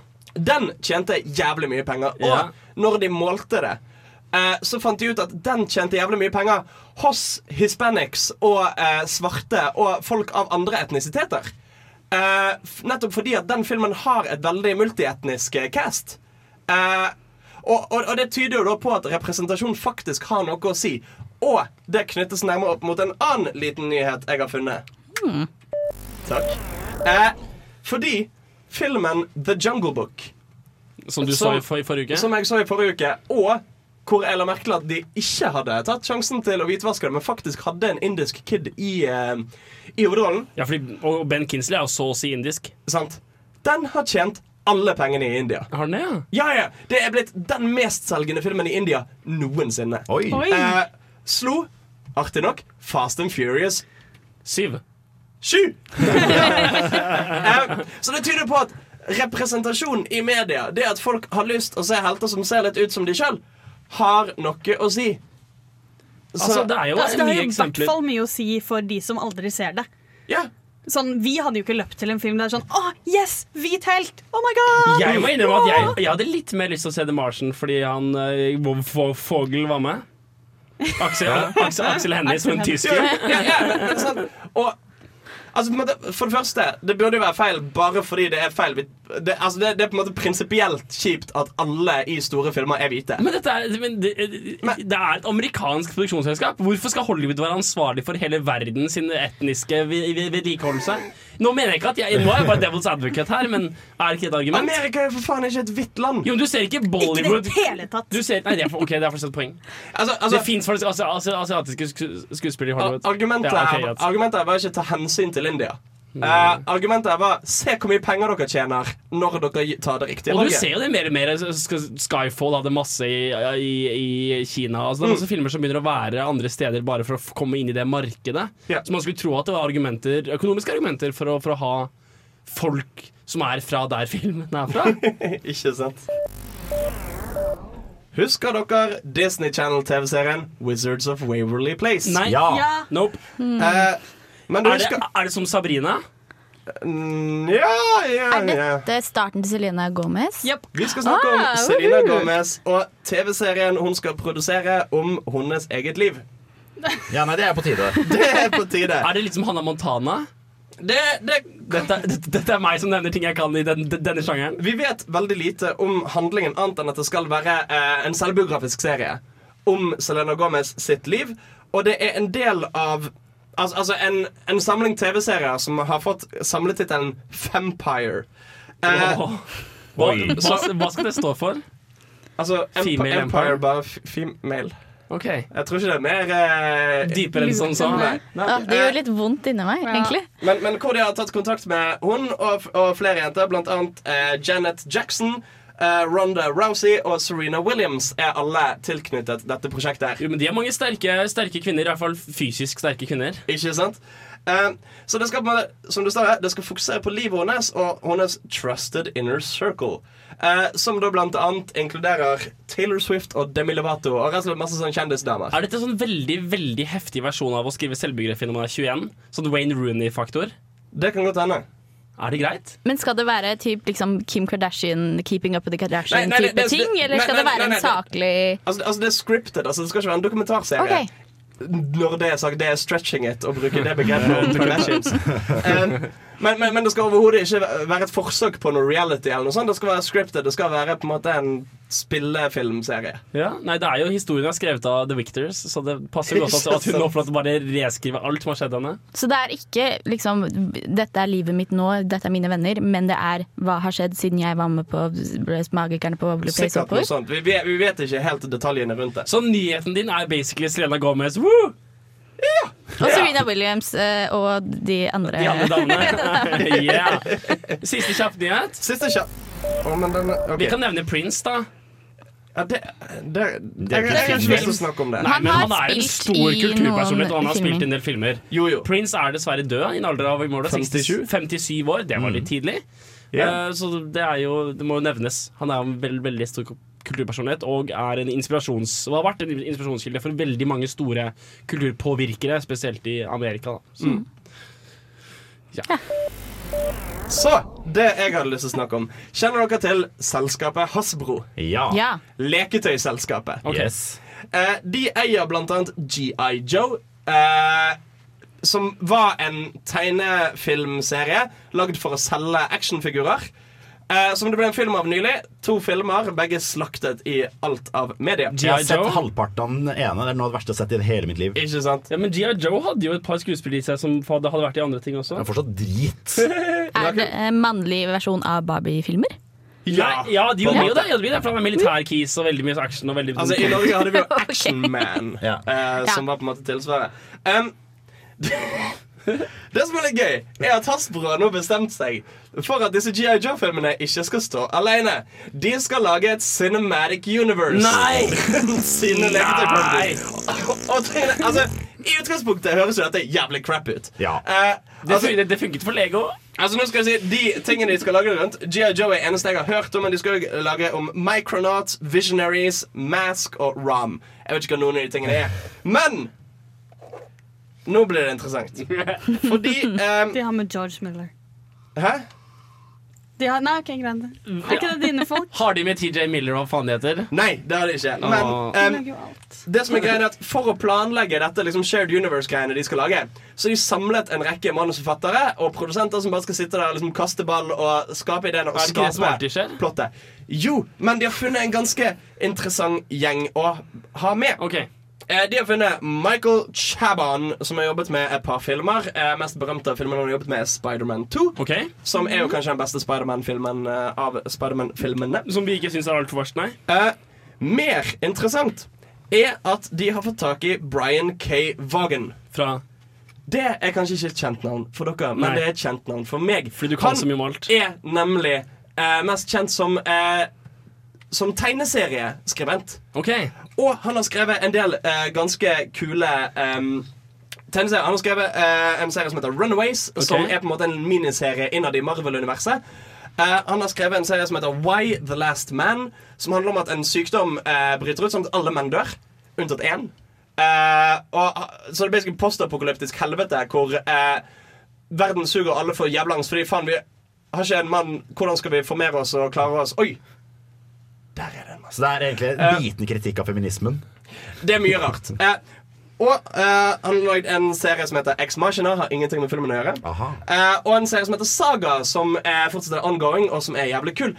Den tjente jævlig mye penger. Og Ja. når de målte det, eh, så fant de ut at den tjente jævlig mye penger hos hispanics og eh, svarte og folk av andre etnisiteter. Eh, nettopp fordi at den filmen har et veldig multietnisk eh, cast. Eh, og, og, og det tyder jo da på at representasjon faktisk har noe å si. Og det knyttes nærmere opp mot en annen liten nyhet jeg har funnet. Takk. Eh, fordi filmen The Jungle Book Som du Som- sa i for, forrige uke. som jeg så i forrige uke, og hvor jeg la merke til at de ikke hadde tatt sjansen til å hvitvaske det, men faktisk hadde en indisk kid i, eh, i hovedrollen. Ja, fordi, og Ben Kinsley er jo så å si indisk. Sant? Den har tjent alle pengene i India. Har den det, ja? Ja, ja, Det er blitt den mestselgende filmen i India noensinne. Oi. Oi. Eh, slo, artig nok, Fast and Furious Syv. Sju! Eh, så det tyder på at representasjon i media, det at folk har lyst å se helter som ser litt ut som de sjøl, har noe å si. Så, Altså, det er jo Altså, det har jo i hvert fall mye å si for de som aldri ser det. ja. Sånn, Vi hadde jo ikke løpt til en film der sånn Å, yes! Hvit helt! Oh my god! Jeg må innrømme at jeg, jeg hadde litt mer lyst til å se The Martian fordi han uh, Fogel var med. Aksel, Aksel, Aksel Hennie som en tysker. ja, ja, ja, men, men, sånn, og altså, For det første, det burde jo være feil bare fordi det er feil. Vi- Det, altså, det, det er på en måte prinsipielt kjipt at alle i store filmer er hvite. Men, dette er, men det, det er et amerikansk produksjonsselskap. Hvorfor skal Hollywood være ansvarlig for hele verden sin etniske ved- ved- vedlikeholdelse? Nå mener jeg ikke at jeg Nå er jeg bare devil's advocate her, men er ikke et argument? Amerika er for faen ikke et hvitt land. Jo, men du ser ikke Bollywood. Ikke det hele tatt. du ser, Nei, det er, ok, det er fortsatt et poeng. Altså, altså, det fins faktisk asi- asi- asiatiske sku- skuespillere i Hollywood. Argumentet, Ja, okay, er, argumentet er bare ikke ta hensyn til India. Eh, argumentet bare se hvor mye penger dere tjener når dere tar det riktige Og du ser jo det mer og mer. Skyfall hadde masse i, i, i Kina. Altså, det er masse filmer som begynner å være andre steder bare for å komme inn i det markedet. Yeah. Så man skulle tro at det var argumenter, økonomiske argumenter for å, for å ha folk som er fra der filmen er fra. Ikke sant? Husker dere Disney Channel-TV-serien Wizards of Waverly Place? Nei. Ja. Ja. Nope. Eh, men du Er det, er det som Sabrina? Ja, Ja, ja, Er dette starten til Selena Gomez? Yep. Vi skal snakke om Ah, Selena. Gomez og TV-serien hun skal produsere om hennes eget liv. Ja, nei, det er på tide. Det er på tide. Er det litt som Hannah Montana? Det, det, Dette, dette, dette er meg som nevner ting jeg kan i den, denne sjangeren. vi vet veldig lite om handlingen, annet enn at det skal være eh, en selvbiografisk serie om Selena Gomez sitt liv. Og det er en del av Altså, altså en, en samling TV-serier som har fått samletittelen Vampire. Eh, oh. Hva, hva, hva skal det stå for? altså Female Empire, Empire. bare female. Okay. Jeg tror ikke det er mer eh, Dypere enn som så. Nei. Ja, det gjør litt vondt inni meg, Ja. egentlig. Men, men hvor de har tatt kontakt med hun og, og flere jenter, blant annet eh, Janet Jackson, eh, Ronda Rousey og Serena Williams, er alle tilknyttet dette prosjektet. her Jo, men De er mange sterke, sterke kvinner, i hvert fall fysisk sterke kvinner. Ikke sant? Uh, så det skal, som du sa, det skal fokusere på livet hennes og hennes trusted inner circle. Uh, som da blant annet inkluderer Taylor Swift og Demi Lovato og rett og slett masse sånne kjendisdamer. Er dette en sånn veldig veldig heftig versjon av å skrive selvbiografi når man er 21? Sånn Wayne Rooney-faktor? Det kan godt hende. Er det greit? Men skal det være typ, liksom, Kim Kardashian, Keeping Up With The Kardashian-type ting? Eller skal nei, det være nei, en saklig Altså, altså Det er scripted. altså Det skal ikke være en dokumentarserie. Okay. Når det er sagt, det er stretching it å bruke det begrepet om Kardashians. Um, Men, men, men det skal overhodet ikke være et forsøk på noe reality. eller noe sånt Det skal være scripted. Det skal være på en måte en spillefilmserie. Ja, nei, det er jo Historien er skrevet av The Victors, så det passer godt at, at hun nå bare reskrive alt som har skjedd henne. Så det er ikke liksom Dette er livet mitt nå, dette er mine venner, men det er hva har skjedd siden jeg var med på Magikerne på Place Sikkert noe sånt Vi, vet- vi vet ikke helt detaljene rundt det. Så nyheten din er basically Selena Gomez. Woo! Og Serena Williams eh, og de andre. De andre damene. yeah. Siste kjapp nyhet. Siste kjapp. Oh, men den, ok. Vi kan nevne Prince, da. ja, det, det, det, jeg, har ikke lyst til å snakke om det. Nei, Han men han er en stor kulturpersonlighet, og han har noen spilt i en del filmer. Jo, jo. Prince er dessverre død i en alder av hvor var det, 57? 57 år. Det var litt tidlig. Yeah. Uh, så det er jo Det må jo nevnes. Han er en veld, veldig stor kulturpersonlighet og er en inspirasjons og har vært en inspirasjonskilde for veldig mange store kulturpåvirkere, spesielt i Amerika. Da. Så. Så, det jeg hadde lyst til å snakke om. Kjenner dere til selskapet Hasbro? Ja. Ja. Leketøyselskapet. Okay. Yes. Eh, de eier blant annet GI Joe. Eh, som var en tegnefilmserie lagd for å selge actionfigurer. Eh, som det ble en film av nylig. To filmer, begge slaktet i alt av media. Jeg har sett halvparten av den ene. Det er noe av det verste jeg har sett i hele mitt liv. Ikke sant? Ja, men G.I. Joe hadde jo et par skuespillere i seg som hadde vært i andre ting også. Det er fortsatt drit. Er det en mannlig versjon av Barbie-filmer? Ja, ja de var en gjorde jo det. Ja, det for han er militærkis og veldig mye action. Og veldig Altså, I Norge hadde vi jo Ok. Action Man, Ja. eh, som Ja. var på en måte tilsvaret. Um, det som er litt gøy, er at Hasbro har nå bestemt seg for at disse GI Joe-filmene ikke skal stå alene. De skal lage et cinematic universe. Nei! Nei! Og altså, I utgangspunktet høres jo dette jævlig crap ut. Ja. Eh, Det, altså, det, det funket for Lego. Altså nå skal jeg si De tingene de skal lage rundt G.I. Joe er eneste jeg har hørt om, men de skal lage om Micronauts, Visionaries, Mask og Rom. Jeg vet ikke hva noen av de tingene er. Men nå blir det interessant. Fordi um, De har med George Miller. Hæ? De har, nei, okay, greit. Er ikke det dine folk? Har de med TJ Miller og hva faen det heter? Nei, det har de ikke. Men. De ehm, lager jo alt. det som er greia er at for å planlegge dette liksom shared universe-greiene de skal lage, så har de samlet en rekke manusforfattere og produsenter som bare skal sitte der og liksom kaste ball og skape ideene og skape plottet. Jo, men de har funnet en ganske interessant gjeng å ha med. Ok. Eh, De har funnet Michael Chabon, som har jobbet med et par filmer. Eh, mest berømte av filmene han har jobbet med, er Spiderman 2. Okay. Som er jo kanskje den beste Spiderman-filmen eh, av Spiderman-filmene. Som vi ikke syns er altfor verst, nei? Eh, mer interessant er at de har fått tak i Brian K. Vaughan. Fra Det er kanskje ikke et kjent navn for dere, men Nei. det er et kjent navn for meg. Fordi du kan Han så mye om alt. er nemlig eh, mest kjent som eh, Som tegneserieskribent. Ok. Og han har skrevet en del uh, ganske kule um, tegneserier. Han har skrevet uh, en serie som heter Runaways, som er på en måte en miniserie innad i Marvel-universet. Uh, han har skrevet en serie som heter Why the Last Man, som handler om at en sykdom bryter ut, sånn at alle menn dør, unntatt én. Og, så det basically postapokalyptisk helvete hvor verden suger alle for jævla angst. Fordi faen, vi har ikke en mann Hvordan skal vi formere oss og klare oss? Oi! Der er den. en. Så det er egentlig Eh. en liten kritikk av feminismen. Det er mye rart. Eh, og eh, han har lagd en serie som heter Ex Machina. Har ingenting med filmen å gjøre. Eh, og en serie som heter Saga, som er fortsatt er ongoing, og som er jævlig kul.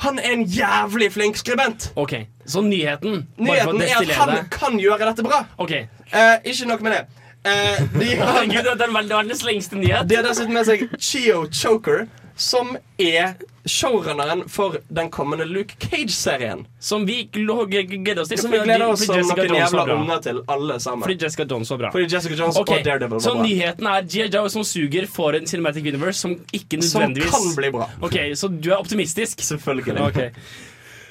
Han er en jævlig flink skribent. Ok, Så nyheten Nyheten er at han kan gjøre dette bra. Ok. Eh, ikke nok med det. Eh, de har Herregud, det er den verdens lengste nyhet. De har dessuten med seg Chio Choker, som er showrunneren for den kommende Luke Cage-serien. Som vi gleder oss til. Som vi gleder oss som noen jævla unger til, alle sammen. Fordi Jessica Jones var bra. Fordi Jessica Jones okay. og Daredevil Så var bra. nyheten er G.I. Joe som suger for en Cinematic Universe som ikke nødvendigvis Som kan bli bra. Ok, Så du er optimistisk? Selvfølgelig. Ok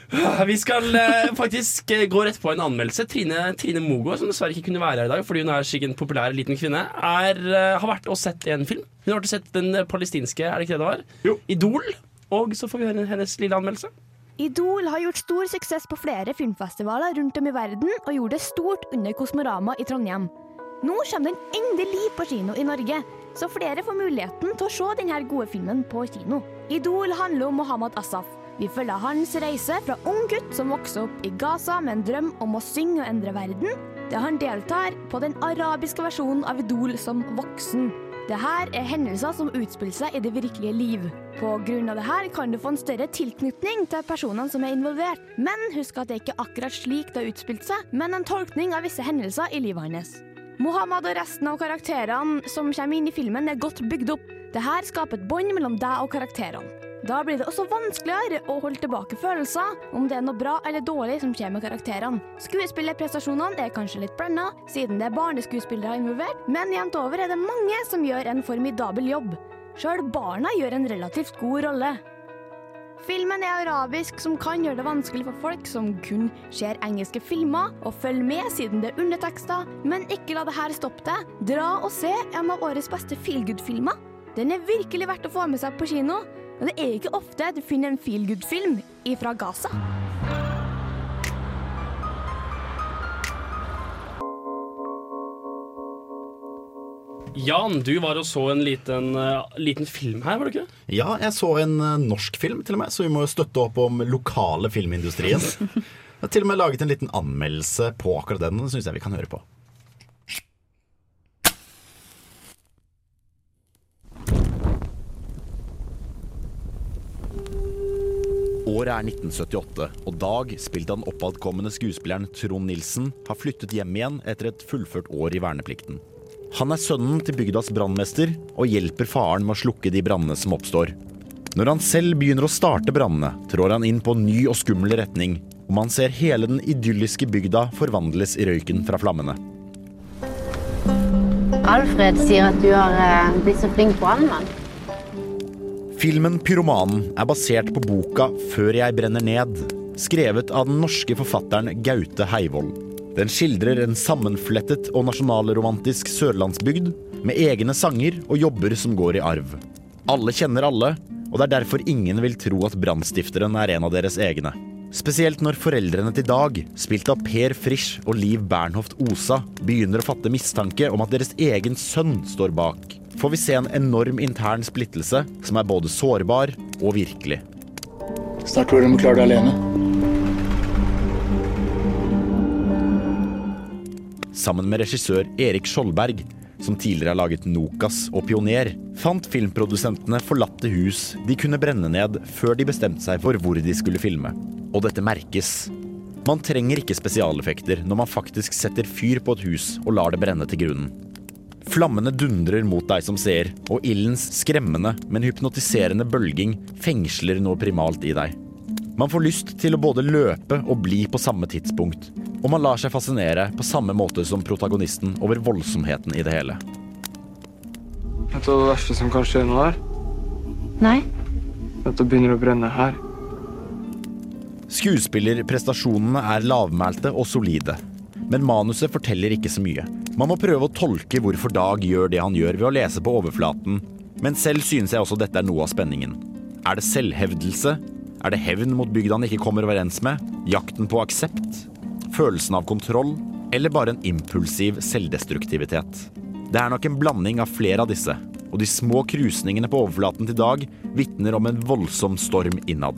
Vi skal eh, faktisk eh, gå rett på en anmeldelse. Trine, Trine Mogo, som dessverre ikke kunne være her i dag fordi hun er sikkert en populær liten kvinne, er, eh, har vært og sett en film. Hun har vært og sett den eh, palestinske, er det ikke det det var? Jo. Idol. Og så får vi høre hennes lille anmeldelse. Idol har gjort stor suksess på flere filmfestivaler rundt om i verden, og gjorde det stort under Kosmorama i Trondheim. Nå kommer den endelig på kino i Norge, så flere får muligheten til å se denne gode filmen på kino. Idol handler om Mohammed Asaf. Vi følger hans reise fra ung gutt som vokser opp i Gaza med en drøm om å synge og endre verden, der han deltar på den arabiske versjonen av Idol som voksen. Dette er hendelser som utspiller seg i det virkelige liv. På grunn av dette kan du få en større tilknytning til personene som er involvert. Men husk at det ikke er akkurat slik det har utspilt seg, men en tolkning av visse hendelser i livet hans. Mohammed og resten av karakterene som kommer inn i filmen, er godt bygd opp. Dette skaper et bånd mellom deg og karakterene. Da blir det også vanskeligere å holde tilbake følelser om det er noe bra eller dårlig som skjer med karakterene. Skuespillerprestasjonene er kanskje litt blanda, siden det er barneskuespillere involvert, men jevnt over er det mange som gjør en formidabel jobb. Sjøl barna gjør en relativt god rolle. Filmen er arabisk, som kan gjøre det vanskelig for folk som kun ser engelske filmer, og følge med siden det er undertekster, men ikke la det her stoppe deg. Dra og se en av årets beste feelgood-filmer. Den er virkelig verdt å få med seg på kino, og det er ikke ofte du finner en feelgood-film ifra Gaza. Jan, du var og så en liten, uh, liten film her, var du ikke? Ja, jeg så en uh, norsk film, til og med, så vi må jo støtte opp om lokale filmindustrien. Jeg har til og med laget en liten anmeldelse på akkurat den. og Den syns jeg vi kan høre på. Året er 1978, og Dag, spilt av den oppadkommende skuespilleren Trond Nilsen, har flyttet hjem igjen etter et fullført år i verneplikten. Han er sønnen til bygdas brannmester og hjelper faren med å slukke de brannene som oppstår. Når han selv begynner å starte brannene, trår han inn på en ny og skummel retning, og man ser hele den idylliske bygda forvandles i røyken fra flammene. Alfred sier at du har eh, blitt så flink brannmann. Filmen 'Pyromanen' er basert på boka 'Før jeg brenner ned', skrevet av den norske forfatteren Gaute Heivold. Den skildrer en sammenflettet og nasjonalromantisk sørlandsbygd med egne sanger og jobber som går i arv. Alle kjenner alle, og det er derfor ingen vil tro at brannstifteren er en av deres egne. Spesielt når foreldrene til Dag, spilt av Per Frisch og Liv Bernhoft Osa, begynner å fatte mistanke om at deres egen sønn står bak, får vi se en enorm intern splittelse som er både sårbar og virkelig. Snart tror de klarer det alene. Sammen med regissør Erik Skjoldberg, som tidligere har laget Nokas og Pioner, fant filmprodusentene forlatte hus de kunne brenne ned før de bestemte seg for hvor de skulle filme. Og dette merkes. Man trenger ikke spesialeffekter når man faktisk setter fyr på et hus og lar det brenne til grunnen. Flammene dundrer mot deg som ser, og ildens skremmende, men hypnotiserende bølging fengsler noe primalt i deg. Man får lyst til å både løpe og bli på samme tidspunkt, og man lar seg fascinere på samme måte som protagonisten over voldsomheten i det hele. Vet du hva det verste som kan skje nå er? Nei. At det begynner å brenne her. Skuespillerprestasjonene er lavmælte og solide. Men manuset forteller ikke så mye. Man må prøve å tolke hvorfor Dag gjør det han gjør ved å lese på overflaten, men selv synes jeg også dette er noe av spenningen. Er det selvhevdelse? Er det hevn mot bygda han ikke kommer overens med? Jakten på aksept? Følelsen av kontroll? Eller bare en impulsiv selvdestruktivitet? Det er nok en blanding av flere av disse, og de små krusningene på overflaten til Dag vitner om en voldsom storm innad.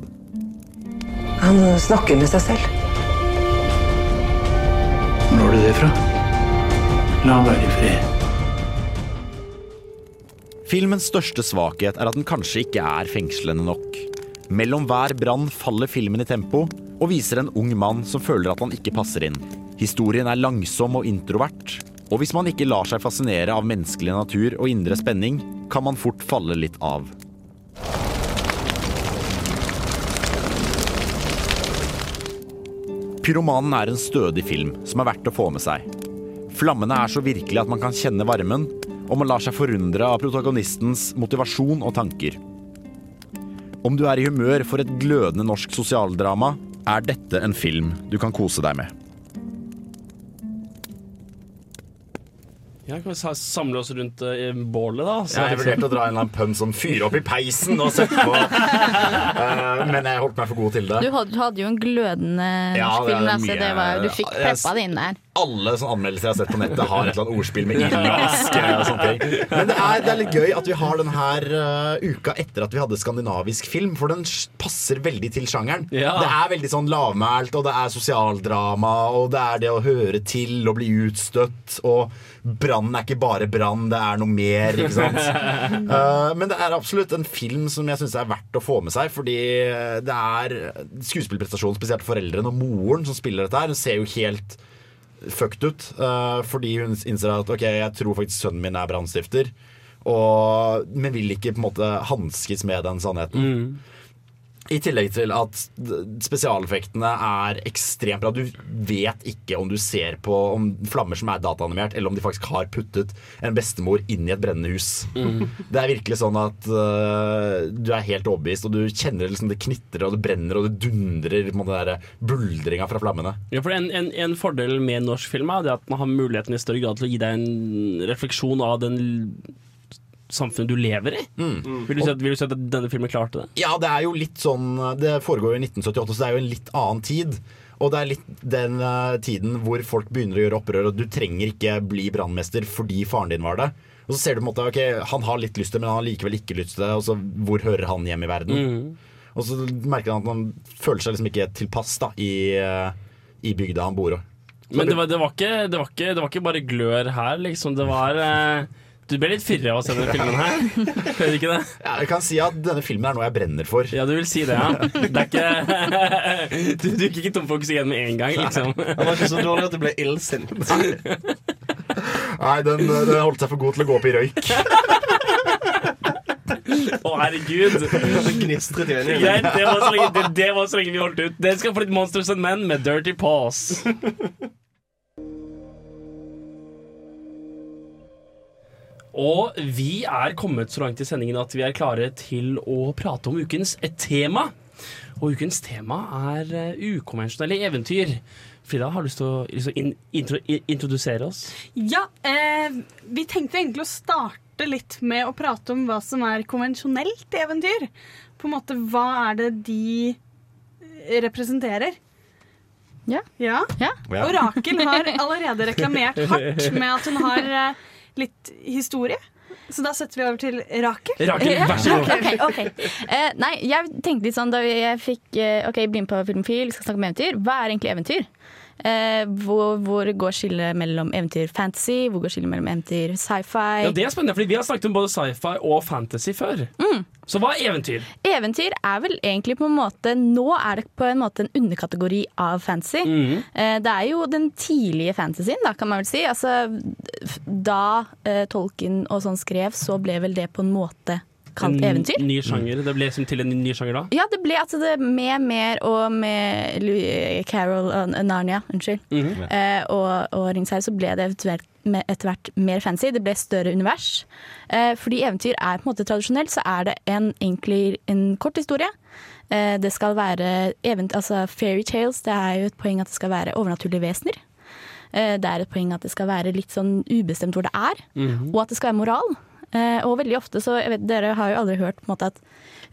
Han snakker med seg selv. Hvor har du det fra? La ham være i fred. Filmens største svakhet er at den kanskje ikke er fengslende nok. Mellom hver brann faller filmen i tempo og viser en ung mann som føler at han ikke passer inn. Historien er langsom og introvert, og hvis man ikke lar seg fascinere av menneskelig natur og indre spenning, kan man fort falle litt av. Pyromanen er en stødig film som er verdt å få med seg. Flammene er så virkelige at man kan kjenne varmen, og man lar seg forundre av protagonistens motivasjon og tanker. Om du er i humør for et glødende norsk sosialdrama, er dette en film du kan kose deg med. Ja, kan vi sa- samle oss rundt i bålet, da? Så- Jeg vurderte å dra en eller annen pønn som fyrer opp i peisen og sette på, Eh, men jeg holdt meg for god til det. Du hadde, jo en glødende norsk det er film, var, du fikk peppa det inn der. Alle sånne anmeldelser jeg har sett på nettet, har et eller annet ordspill med ild og aske og sånne ting. Men det er, det er litt gøy at vi har den her uh, uka etter at vi hadde skandinavisk film, for den passer veldig til sjangeren. Ja. Det er veldig sånn lavmælt, og det er sosialdrama, og det er det å høre til og bli utstøtt, og brannen er ikke bare brann, det er noe mer, ikke sant. Uh, men det er absolutt en film som jeg syns er verdt å få med seg, fordi det er skuespillprestasjon, spesielt foreldrene og moren som spiller dette her. Hun ser jo helt fucked ut, uh, fordi hun innser at ok, jeg tror faktisk sønnen min er brannstifter, men vil ikke på en måte hanskes med den sannheten. I tillegg til at spesialeffektene er ekstremt bra. Du vet ikke om du ser på om flammer som er dataanimert, eller om de faktisk har puttet en bestemor inn i et brennende hus. Det er virkelig sånn at uh, du er helt overbevist, og du kjenner liksom det knitrer og det brenner og det dundrer på den buldringa fra flammene. Ja, for en, en, en fordel med norsk film er at man har muligheten i større grad til å gi deg en refleksjon av den samfunnet du lever i. Vil, du si at, vil du si at denne filmen klarte det? Ja, det er jo litt sånn Det foregår jo i 1978, så det er jo en litt annen tid. Og det er litt den uh, tiden hvor folk begynner å gjøre opprør, og du trenger ikke bli brannmester fordi faren din var det. Og så ser du på en måte, ok, Han har litt lyst til det, men han har likevel ikke lyst til det. Og så hvor hører han hjemme i verden? Og så merker han at han føler seg liksom ikke tilpass da, i, eh, i bygda han bor i. Men det var, det, var ikke, det, var ikke, det var ikke bare glør her, liksom. Det var eh, Du ble litt fyrig av å se denne filmen her. Hører du ikke det? Ja, jeg kan si at denne filmen er noe jeg brenner for. Ja, du vil si det, ja. Det er ikke Du, du gikk ikke tom for oksygen med en gang, liksom. Han var ikke så dårlig at du ble illsint. Nei, den, den holdt seg for god til å gå opp i røyk. Å, herregud. Det gnistret i. Greit, det var, så lenge, det, det var så lenge vi holdt ut. Dere skal få litt Monsters and Men med Dirty Paws. Og vi er kommet så langt i sendingen at vi er klare til å prate om ukens tema. Og ukens tema er eh, ukonvensjonelle eventyr. Frida, har du lyst til å, in, intro, introdusere oss? Ja, eh, vi tenkte egentlig å starte litt med å prate om hva som er konvensjonelt eventyr. På en måte, hva er det de representerer? Ja. Ja. Ja. Og Rakel har allerede reklamert hardt med at hun har eh, litt historie. Så da setter vi over til Rakel. Rakel, vær så god. Okay, okay. Uh, nei, jeg tenkte litt sånn da jeg fikk uh, Ok, bli med på Filmfil, skal snakke om eventyr. Hva er egentlig eventyr? Eh, hvor, hvor går skillet mellom eventyr fantasy? Hvor går skillet mellom eventyr sci-fi? Ja, Det er spennende, fordi vi har snakket om både sci-fi og fantasy før. Så hva er eventyr? Eventyr er vel egentlig på en måte Nå er det på en måte en underkategori av fantasy. Mm. Eh, Det er jo den tidlige fantasyen, da, kan man vel si. Altså, da eh, Tolkien og sånn skrev, så ble vel det på en måte kalt eventyr. En ny sjanger. Det ble liksom til en ny sjanger da? Ja, det ble altså det med mer og med Louis Carol og Narnia, unnskyld, Mhm. eh, og, og Ringsherre, så ble det eventuelt etter hvert mer fancy. Det ble større univers. Eh, fordi eventyr er på en måte tradisjonelt, så er det en, egentlig en kort historie. Eh, det skal være event, altså fairy tales. Det er jo et poeng at det skal være overnaturlige vesener. Eh, det er et poeng at det skal være litt sånn ubestemt hvor det er, Mhm. og at det skal være moral. Eh, og veldig ofte så, jeg vet, Dere har jo aldri hørt på en måte at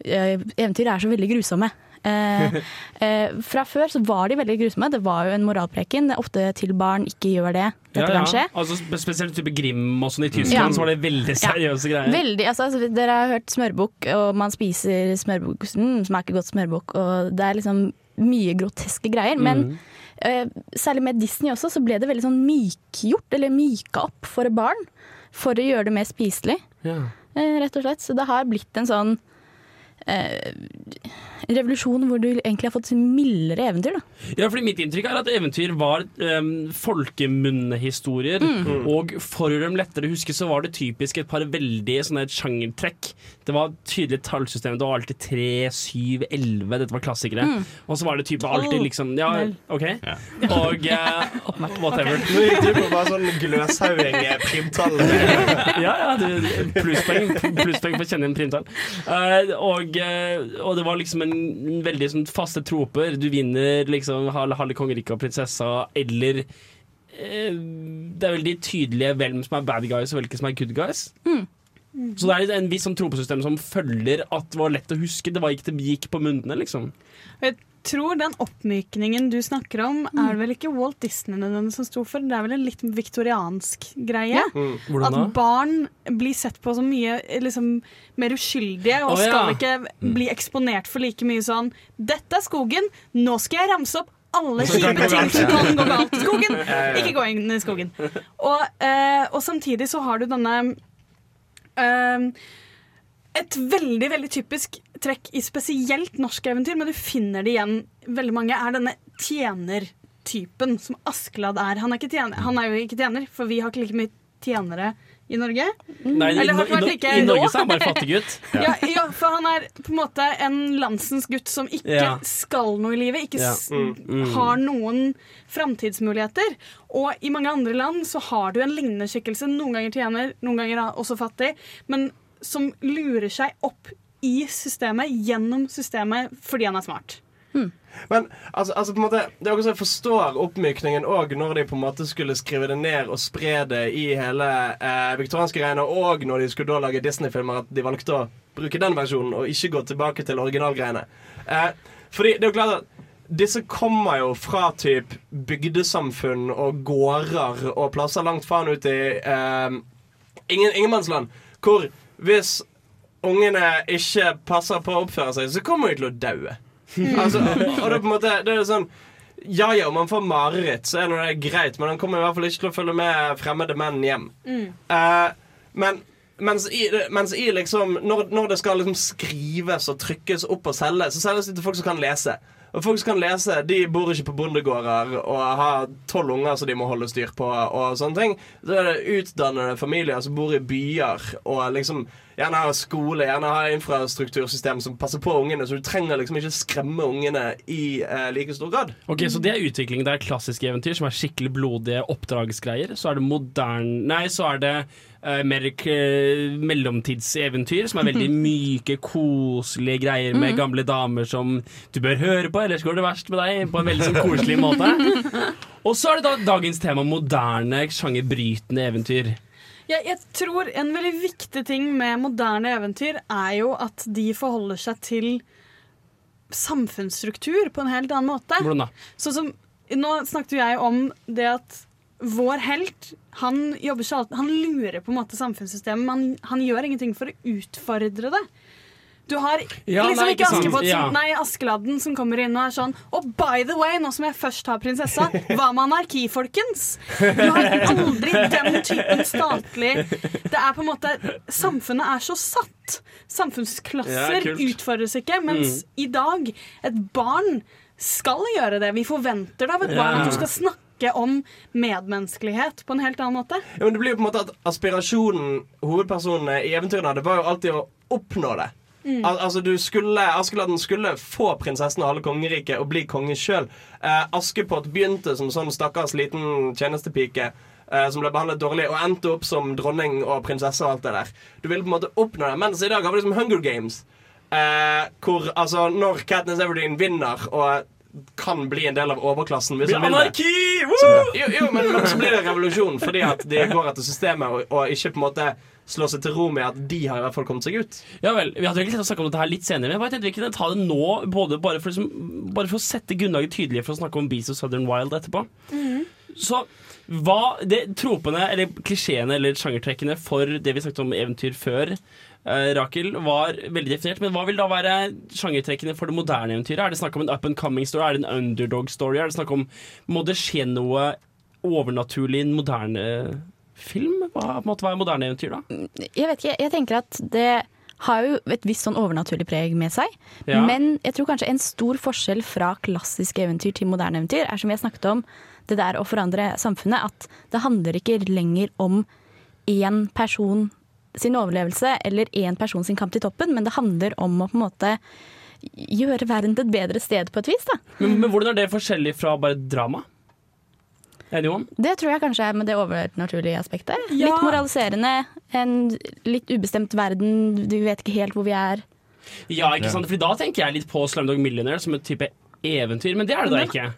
eh, eventyr er så veldig grusomme. Eh, eh, fra før så var de veldig grusomme. Det var jo en moralpreken. Ofte til barn, ikke gjør det. Dette kan skje. Altså, spesielt type Grim og sånn i Tyskland, Ja. så var det veldig Ja. seriøse greier. Veldig, altså, altså, dere har hørt smørbukk, og man spiser smørbukk, mm, smaker godt smørbukk, og det er liksom mye groteske greier. Men mm. eh, særlig med Disney også, så ble det veldig sånn mykgjort, eller myka opp for barn. For å gjøre det mer spiselig, Ja. eh, rett og slett. Så det har blitt en sånn eh, revolusjon hvor du egentlig har fått mildere eventyr. Da. Ja, fordi Mitt inntrykk er at eventyr var um, folkemunnehistorier. Mm. Og for å gjøre dem lettere å huske, så var det typisk et par veldig sånne sjangertrekk. Det var tydelig tallsystem. Det var alltid 3, 7, 11. Dette var klassikere. Mm. Og så var det type alltid liksom Ja, OK? OK. Og uh, whatever. Nå gikk du på bare sånn gløshauing-primtall. ja, ja, plusspoeng, pluss for å kjenne igjen primtall. Uh, og, uh, og det var liksom en, en veldig sånn faste troper. Du vinner liksom halve, kongeriket og prinsessa, eller eh, Det er veldig tydelige hvem som er bad guys og hvilke som er good guys. Så det er en viss sånn tropesystem som følger at det var lett å huske. Det var ikke det gikk på munnene, liksom. Jeg tror den oppmykningen du snakker om, er det vel ikke Walt Disney den som sto for. Det er vel en litt viktoriansk greie. Mm. At barn blir sett på som mye liksom, mer uskyldige og Å, ja. skal ikke bli eksponert for like mye sånn 'Dette er skogen, nå skal jeg ramse opp alle kjipe ting som kan gå galt i skogen'. Ja, ja, ja. Ikke gå inn i skogen. Og, eh, og samtidig så har du denne eh, et veldig veldig typisk trekk i spesielt norske eventyr, men du finner det igjen veldig mange, er denne tjenertypen som Askeladd er. Han er, tjener, han er jo ikke tjener, for vi har ikke like mye tjenere i Norge. Nei, Eller i, i, like i Norge så er han bare fattiggutt. Ja, ja, for han er på en måte en landsens gutt som ikke Ja. skal noe i livet. Ikke Ja. Mm, mm. har noen framtidsmuligheter. Og i mange andre land så har du en lignende skikkelse. Noen ganger tjener, noen ganger er også fattig. Men som lurer seg opp i systemet, gjennom systemet, fordi han er smart. Men altså, altså på en måte det er også Jeg forstår oppmykningen òg når de på en måte skulle skrive det ned og spre det i hele eh, viktorianske greiene, og når de skulle da lage Disney-filmer, at de valgte å bruke den versjonen og ikke gå tilbake til originalgreiene. Eh, fordi det er jo klart at disse kommer jo fra typ bygdesamfunn og gårder og plasser langt faen ut i eh, ingen, ingenmannsland, hvor hvis ungene ikke passer på å oppføre seg, så kommer de til å daue. Altså, og det er på en måte det er sånn Ja ja, om man får mareritt, så er det greit, men han kommer i hvert fall ikke til å følge med fremmede menn hjem. Eh, men mens i, mens i liksom når, når det skal liksom skrives og trykkes opp og selges, så selges det til folk som kan lese. Og folk som kan lese, de bor ikke på bondegårder og har tolv unger som de må holde styr på. Og sånne ting Så er det utdannede familier som bor i byer og liksom gjerne har skole, gjerne har infrastruktursystem som passer på ungene, så du trenger liksom ikke skremme ungene i eh, like stor grad. Ok, Så det er utviklingen. Det er klassiske eventyr som er skikkelig blodige oppdragsgreier. Så er det moderne Nei, så er det eh, mer mellomtidseventyr som er veldig myke, koselige greier med Mhm. gamle damer som du bør høre på, ellers går det verst med deg, på en veldig sånn koselig måte. Og så er det da dagens tema moderne, sjangerbrytende eventyr. Jeg, jeg tror en veldig viktig ting med moderne eventyr er jo at de forholder seg til samfunnsstruktur på en helt annen måte. Hvordan da? Som, nå snakket jeg om det at vår helt han, jobber han lurer på en måte samfunnssystemet, men han, han gjør ingenting for å utfordre det. Du har Ja, liksom nei, ikke ikke Askepott som, ja. Nei, Askeladden som kommer inn og er sånn Og by the way, nå som jeg først har prinsessa, hva med anarki, folkens? Du har aldri den typen statlig Det er på en måte Samfunnet er så satt. Samfunnsklasser Ja, utfordres ikke, mens Mm. i dag et barn skal gjøre det. Vi forventer det av et barn Ja. at du skal snakke om medmenneskelighet på en helt annen måte. Ja, men det blir jo på en måte at Aspirasjonen hovedpersonene i eventyrene hadde, var jo alltid å oppnå det. Mm. Al altså du skulle, Askeladden skulle få prinsessen av alle kongeriket og bli konge sjøl. Eh, Askepott begynte som sånn stakkars liten tjenestepike eh, som ble behandlet dårlig, og endte opp som dronning og prinsesse og alt det der. Du ville på en måte oppnå det. Mens i dag har vi liksom Hunger Games. Eh, hvor altså når Katniss Everdeen vinner og kan bli en del av overklassen hvis Blir anarki! Så, jo, jo, men men så blir det revolusjon fordi at de går etter systemet og, og ikke på en måte slår seg til ro med at de har i hvert fall kommet seg ut. Ja vel, Vi hadde egentlig snakke om dette her litt senere, men jeg tenkte vi kunne ta det nå. Både bare for, liksom, bare for å sette grunnlaget tydelig for å snakke om Beast of Southern Wild etterpå. Så hva det, Tropene, eller klisjeene eller sjangertrekkene for det vi snakket om eventyr før, eh, Rakel, var veldig definert. Men hva vil da være sjangertrekkene for det moderne eventyret? Er det snakk om en up and coming story? Er det en underdog story? Er det snakk om Må det skje noe overnaturlig i en moderne film? Hva måte, hva er moderne eventyr, da? Jeg vet ikke, jeg tenker at det har jo et visst sånn overnaturlig preg med seg. Ja. Men jeg tror kanskje en stor forskjell fra klassiske eventyr til moderne eventyr er som vi har snakket om, det der å forandre samfunnet. At det handler ikke lenger om én person sin overlevelse eller én person sin kamp til toppen, men det handler om å på en måte gjøre verden til et bedre sted på et vis. da. Men, men hvordan er det forskjellig fra bare drama? Anyone? Det tror jeg kanskje er med det overnaturlige aspektet. Ja. Litt moraliserende, en litt ubestemt verden, du vet ikke helt hvor vi er. Ja, ikke sant? Fordi da tenker jeg litt på Slumdog Millionaire som et type eventyr, men det er det da ikke.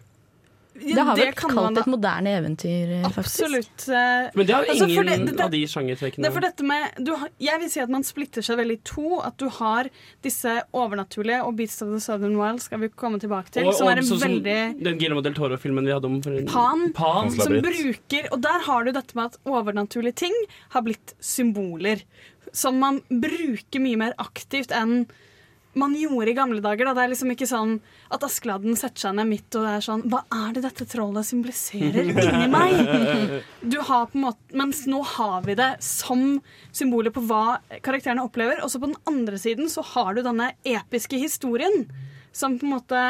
Det har det vært kan man kalt et moderne eventyr, Absolutt. faktisk. Absolutt. eh, Men det har altså, ingen det- det- av de sjangertrekkene. Det er for dette med du, Jeg vil si at man splitter seg veldig i to. At du har disse overnaturlige, og 'Beats of the Southern Wild skal vi komme tilbake til, Og- som og er en veldig... som veldig Den Guillermo del Toro-filmen vi hadde om for en Pan, Pan. som bruker Og der har du dette med at overnaturlige ting har blitt symboler. Som man bruker mye mer aktivt enn man gjorde i gamle dager. Da. Det er liksom ikke sånn at Askeladden setter seg ned midt og er sånn Hva er det dette trollet symboliserer inni meg? Du har på en måte, mens nå har vi det som symboler på hva karakterene opplever. Og så på den andre siden så har du denne episke historien som på en måte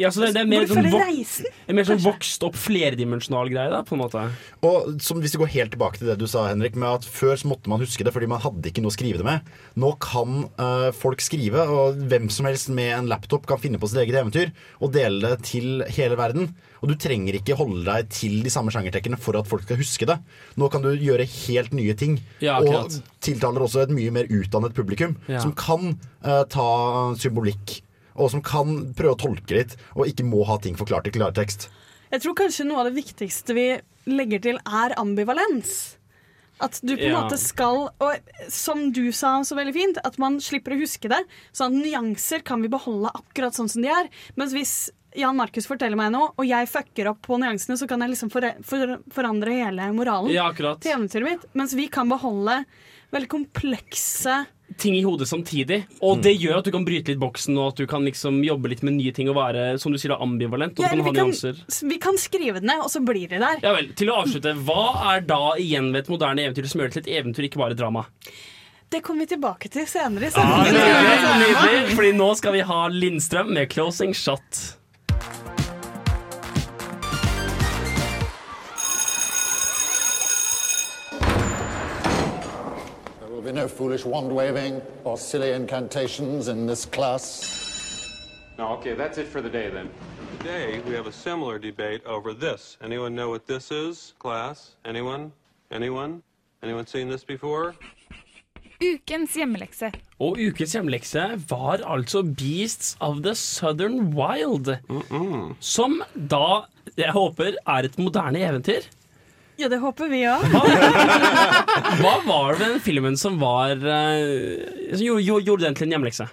Ja, så det, det er mer sånn, vok mer sånn vokst opp flerdimensjonal greie, da, på en måte. Og som Hvis vi går helt tilbake til det du sa, Henrik, med at før så måtte man huske det fordi man hadde ikke noe å skrive det med. Nå kan uh, folk skrive, og hvem som helst med en laptop kan finne på sitt eget eventyr og dele det til hele verden. Og du trenger ikke holde deg til de samme sjangertekkene for at folk skal huske det. Nå kan du gjøre helt nye ting, Ja, og tiltaler også et mye mer utdannet publikum, Ja. som kan uh, ta symbolikk, og som kan prøve å tolke litt, og ikke må ha ting forklart i klartekst. Jeg tror kanskje noe av det viktigste vi legger til, er ambivalens. At du på en Ja. måte skal Og som du sa så veldig fint, at man slipper å huske det. Sånn at nyanser kan vi beholde akkurat sånn som de er. Mens hvis Jan Markus forteller meg noe, og jeg fucker opp på nyansene, så kan jeg liksom for, for, forandre hele moralen Ja, akkurat. til eventyret mitt. Mens vi kan beholde veldig komplekse Ting i hodet samtidig. Og det gjør at du kan bryte litt boksen, og at du kan liksom jobbe litt med nye ting og være som du sier, ambivalent. Og Ja, du kan ha vi, kan, vi kan skrive det ned, og så blir det der. Ja vel, Til å avslutte, hva er da igjen ved et moderne eventyr som gjør det til et eventyr, ikke bare drama? Det kommer vi tilbake til senere. senere. Ah, nydelig, nydelig, Fordi nå skal vi ha Lindstrøm med 'Closing Shot'. Be no foolish wand waving or silly incantations in this class. No, okay, that's it for the day then. Today, we have a similar debate over this. Anyone know what this is, class? Anyone? Anyone? Anyone seen this before? Ukens hjemmelekse. Og ukens hjemmelekse var altså Beasts of the Southern Wild. Som da, jeg håper, er et moderne eventyr. Ja, det håper vi òg. Hva var det med den filmen som var eh, Som gjorde, den til en hjemmelekse?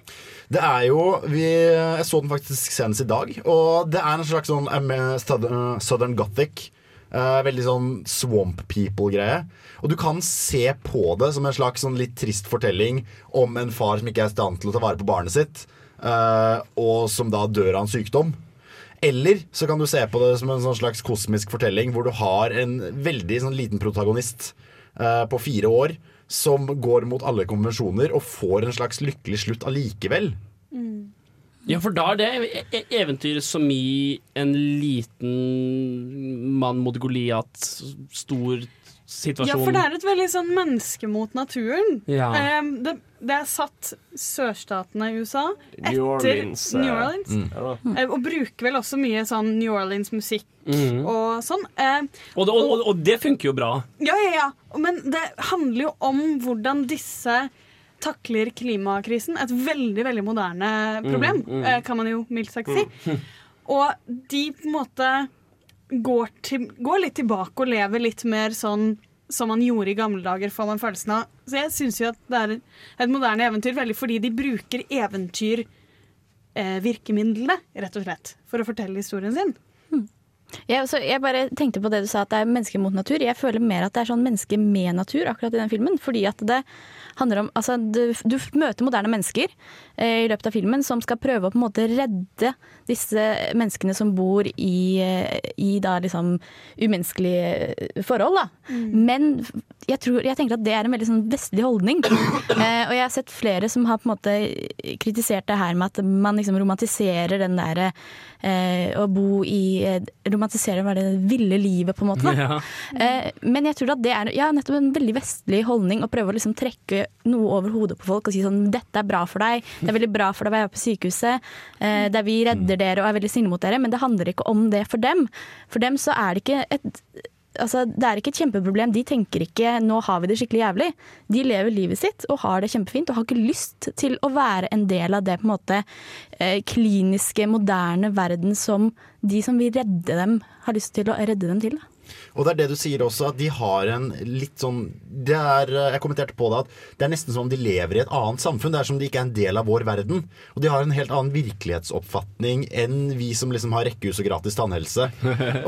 Det er jo vi, Jeg så den faktisk senest i dag, og det er en slags sånn eh, Southern, Southern Gothic. eh, veldig sånn Swamp People-greie. Og du kan se på det som en slags sånn litt trist fortelling om en far som ikke er i stand til å ta vare på barnet sitt, eh, og som da dør av en sykdom. Eller så kan du se på det som en sånn slags kosmisk fortelling hvor du har en veldig sånn liten protagonist eh, på fire år som går mot alle konvensjoner og får en slags lykkelig slutt allikevel. Ja, for da er det e- e- som i en liten mann mot Goliat, stor situasjon. Ja, for det er et veldig sånn menneske mot naturen. Ja. Em, det, det er satt sørstatene i USA etter New Orleans, eh, New Orleans. mm. Eh, Og bruker vel også mye sånn New Orleans-musikk mm. og sånn. Eh, Og, det, og, og, og det funker jo bra. Ja, ja, ja. Men det handler jo om hvordan disse takler klimakrisen. Et veldig, veldig moderne problem, Mm, mm. eh, kan man jo mildt sagt si. Og de på en måte går, til, går litt tilbake og lever litt mer sånn som man gjorde i gamle dager, får man følelsen av. Så jeg syns jo at det er et moderne eventyr veldig fordi de bruker eventyr eh, rett og slett, for å fortelle historien sin. Jeg, så jeg bare tenkte på det du sa, at det er menneske mot natur. Jeg føler mer at det er sånn menneske med natur akkurat i den filmen. Fordi at det handler om Altså, du, du møter moderne mennesker eh, i løpet av filmen som skal prøve å på en måte redde disse menneskene som bor i, eh, i da liksom umenneskelige forhold, da. Men jeg, tror, jeg tenker at det er en veldig sånn vestlig holdning. Eh, og jeg har sett flere som har på en måte kritisert det her med at man liksom romantiserer den derre eh, å bo i eh, Romantiserer hva er det ville livet, på en måte. Ja. Eh, men jeg tror at det er ja, nettopp en veldig vestlig holdning å prøve å liksom trekke noe over hodet på folk og si sånn dette er bra for deg, det er veldig bra for deg å være på sykehuset, eh, der vi redder dere og er veldig snille mot dere, men det handler ikke om det for dem. For dem så er det ikke et altså, det er ikke et kjempeproblem. De tenker ikke 'nå har vi det skikkelig jævlig'. De lever livet sitt og har det kjempefint og har ikke lyst til å være en del av det på en måte eh, kliniske, moderne verden som de som vil redde dem, har lyst til å redde dem til. Da. Og det er det du sier også, at de har en litt sånn det er, Jeg kommenterte på det at det er nesten som om de lever i et annet samfunn. Det er som om de ikke er en del av vår verden. Og de har en helt annen virkelighetsoppfatning enn vi som liksom har rekkehus og gratis tannhelse.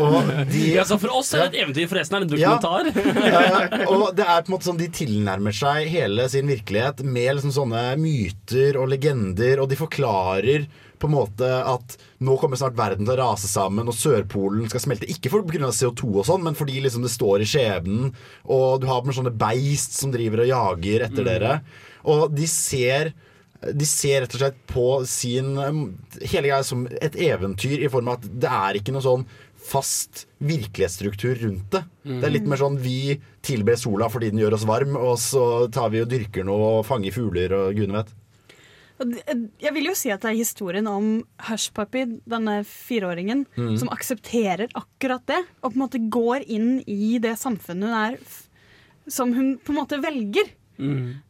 Og de, Ja, så for oss er det et eventyr, forresten er det en dokumentar. Ja, og det er på en måte sånn de tilnærmer seg hele sin virkelighet med liksom sånne myter og legender, og de forklarer på en måte at nå kommer snart verden til å rase sammen, og Sørpolen skal smelte. Ikke pga. CO2 og sånn, men fordi liksom det står i skjebnen, og du har med sånne beist som driver og jager etter Mm. dere. Og de ser de ser rett og slett på sin um, hele greia som et eventyr i form av at det er ikke noe sånn fast virkelighetsstruktur rundt det. Mm. Det er litt mer sånn vi tilber sola fordi den gjør oss varm, og så tar vi og dyrker noe og fanger fugler og gudene vet. Det- Jeg vil jo si at det er historien om Hushpuppy, denne fireåringen, Mm. som aksepterer akkurat det, og på en måte går inn i det samfunnet hun er Som hun på en måte velger. Mm.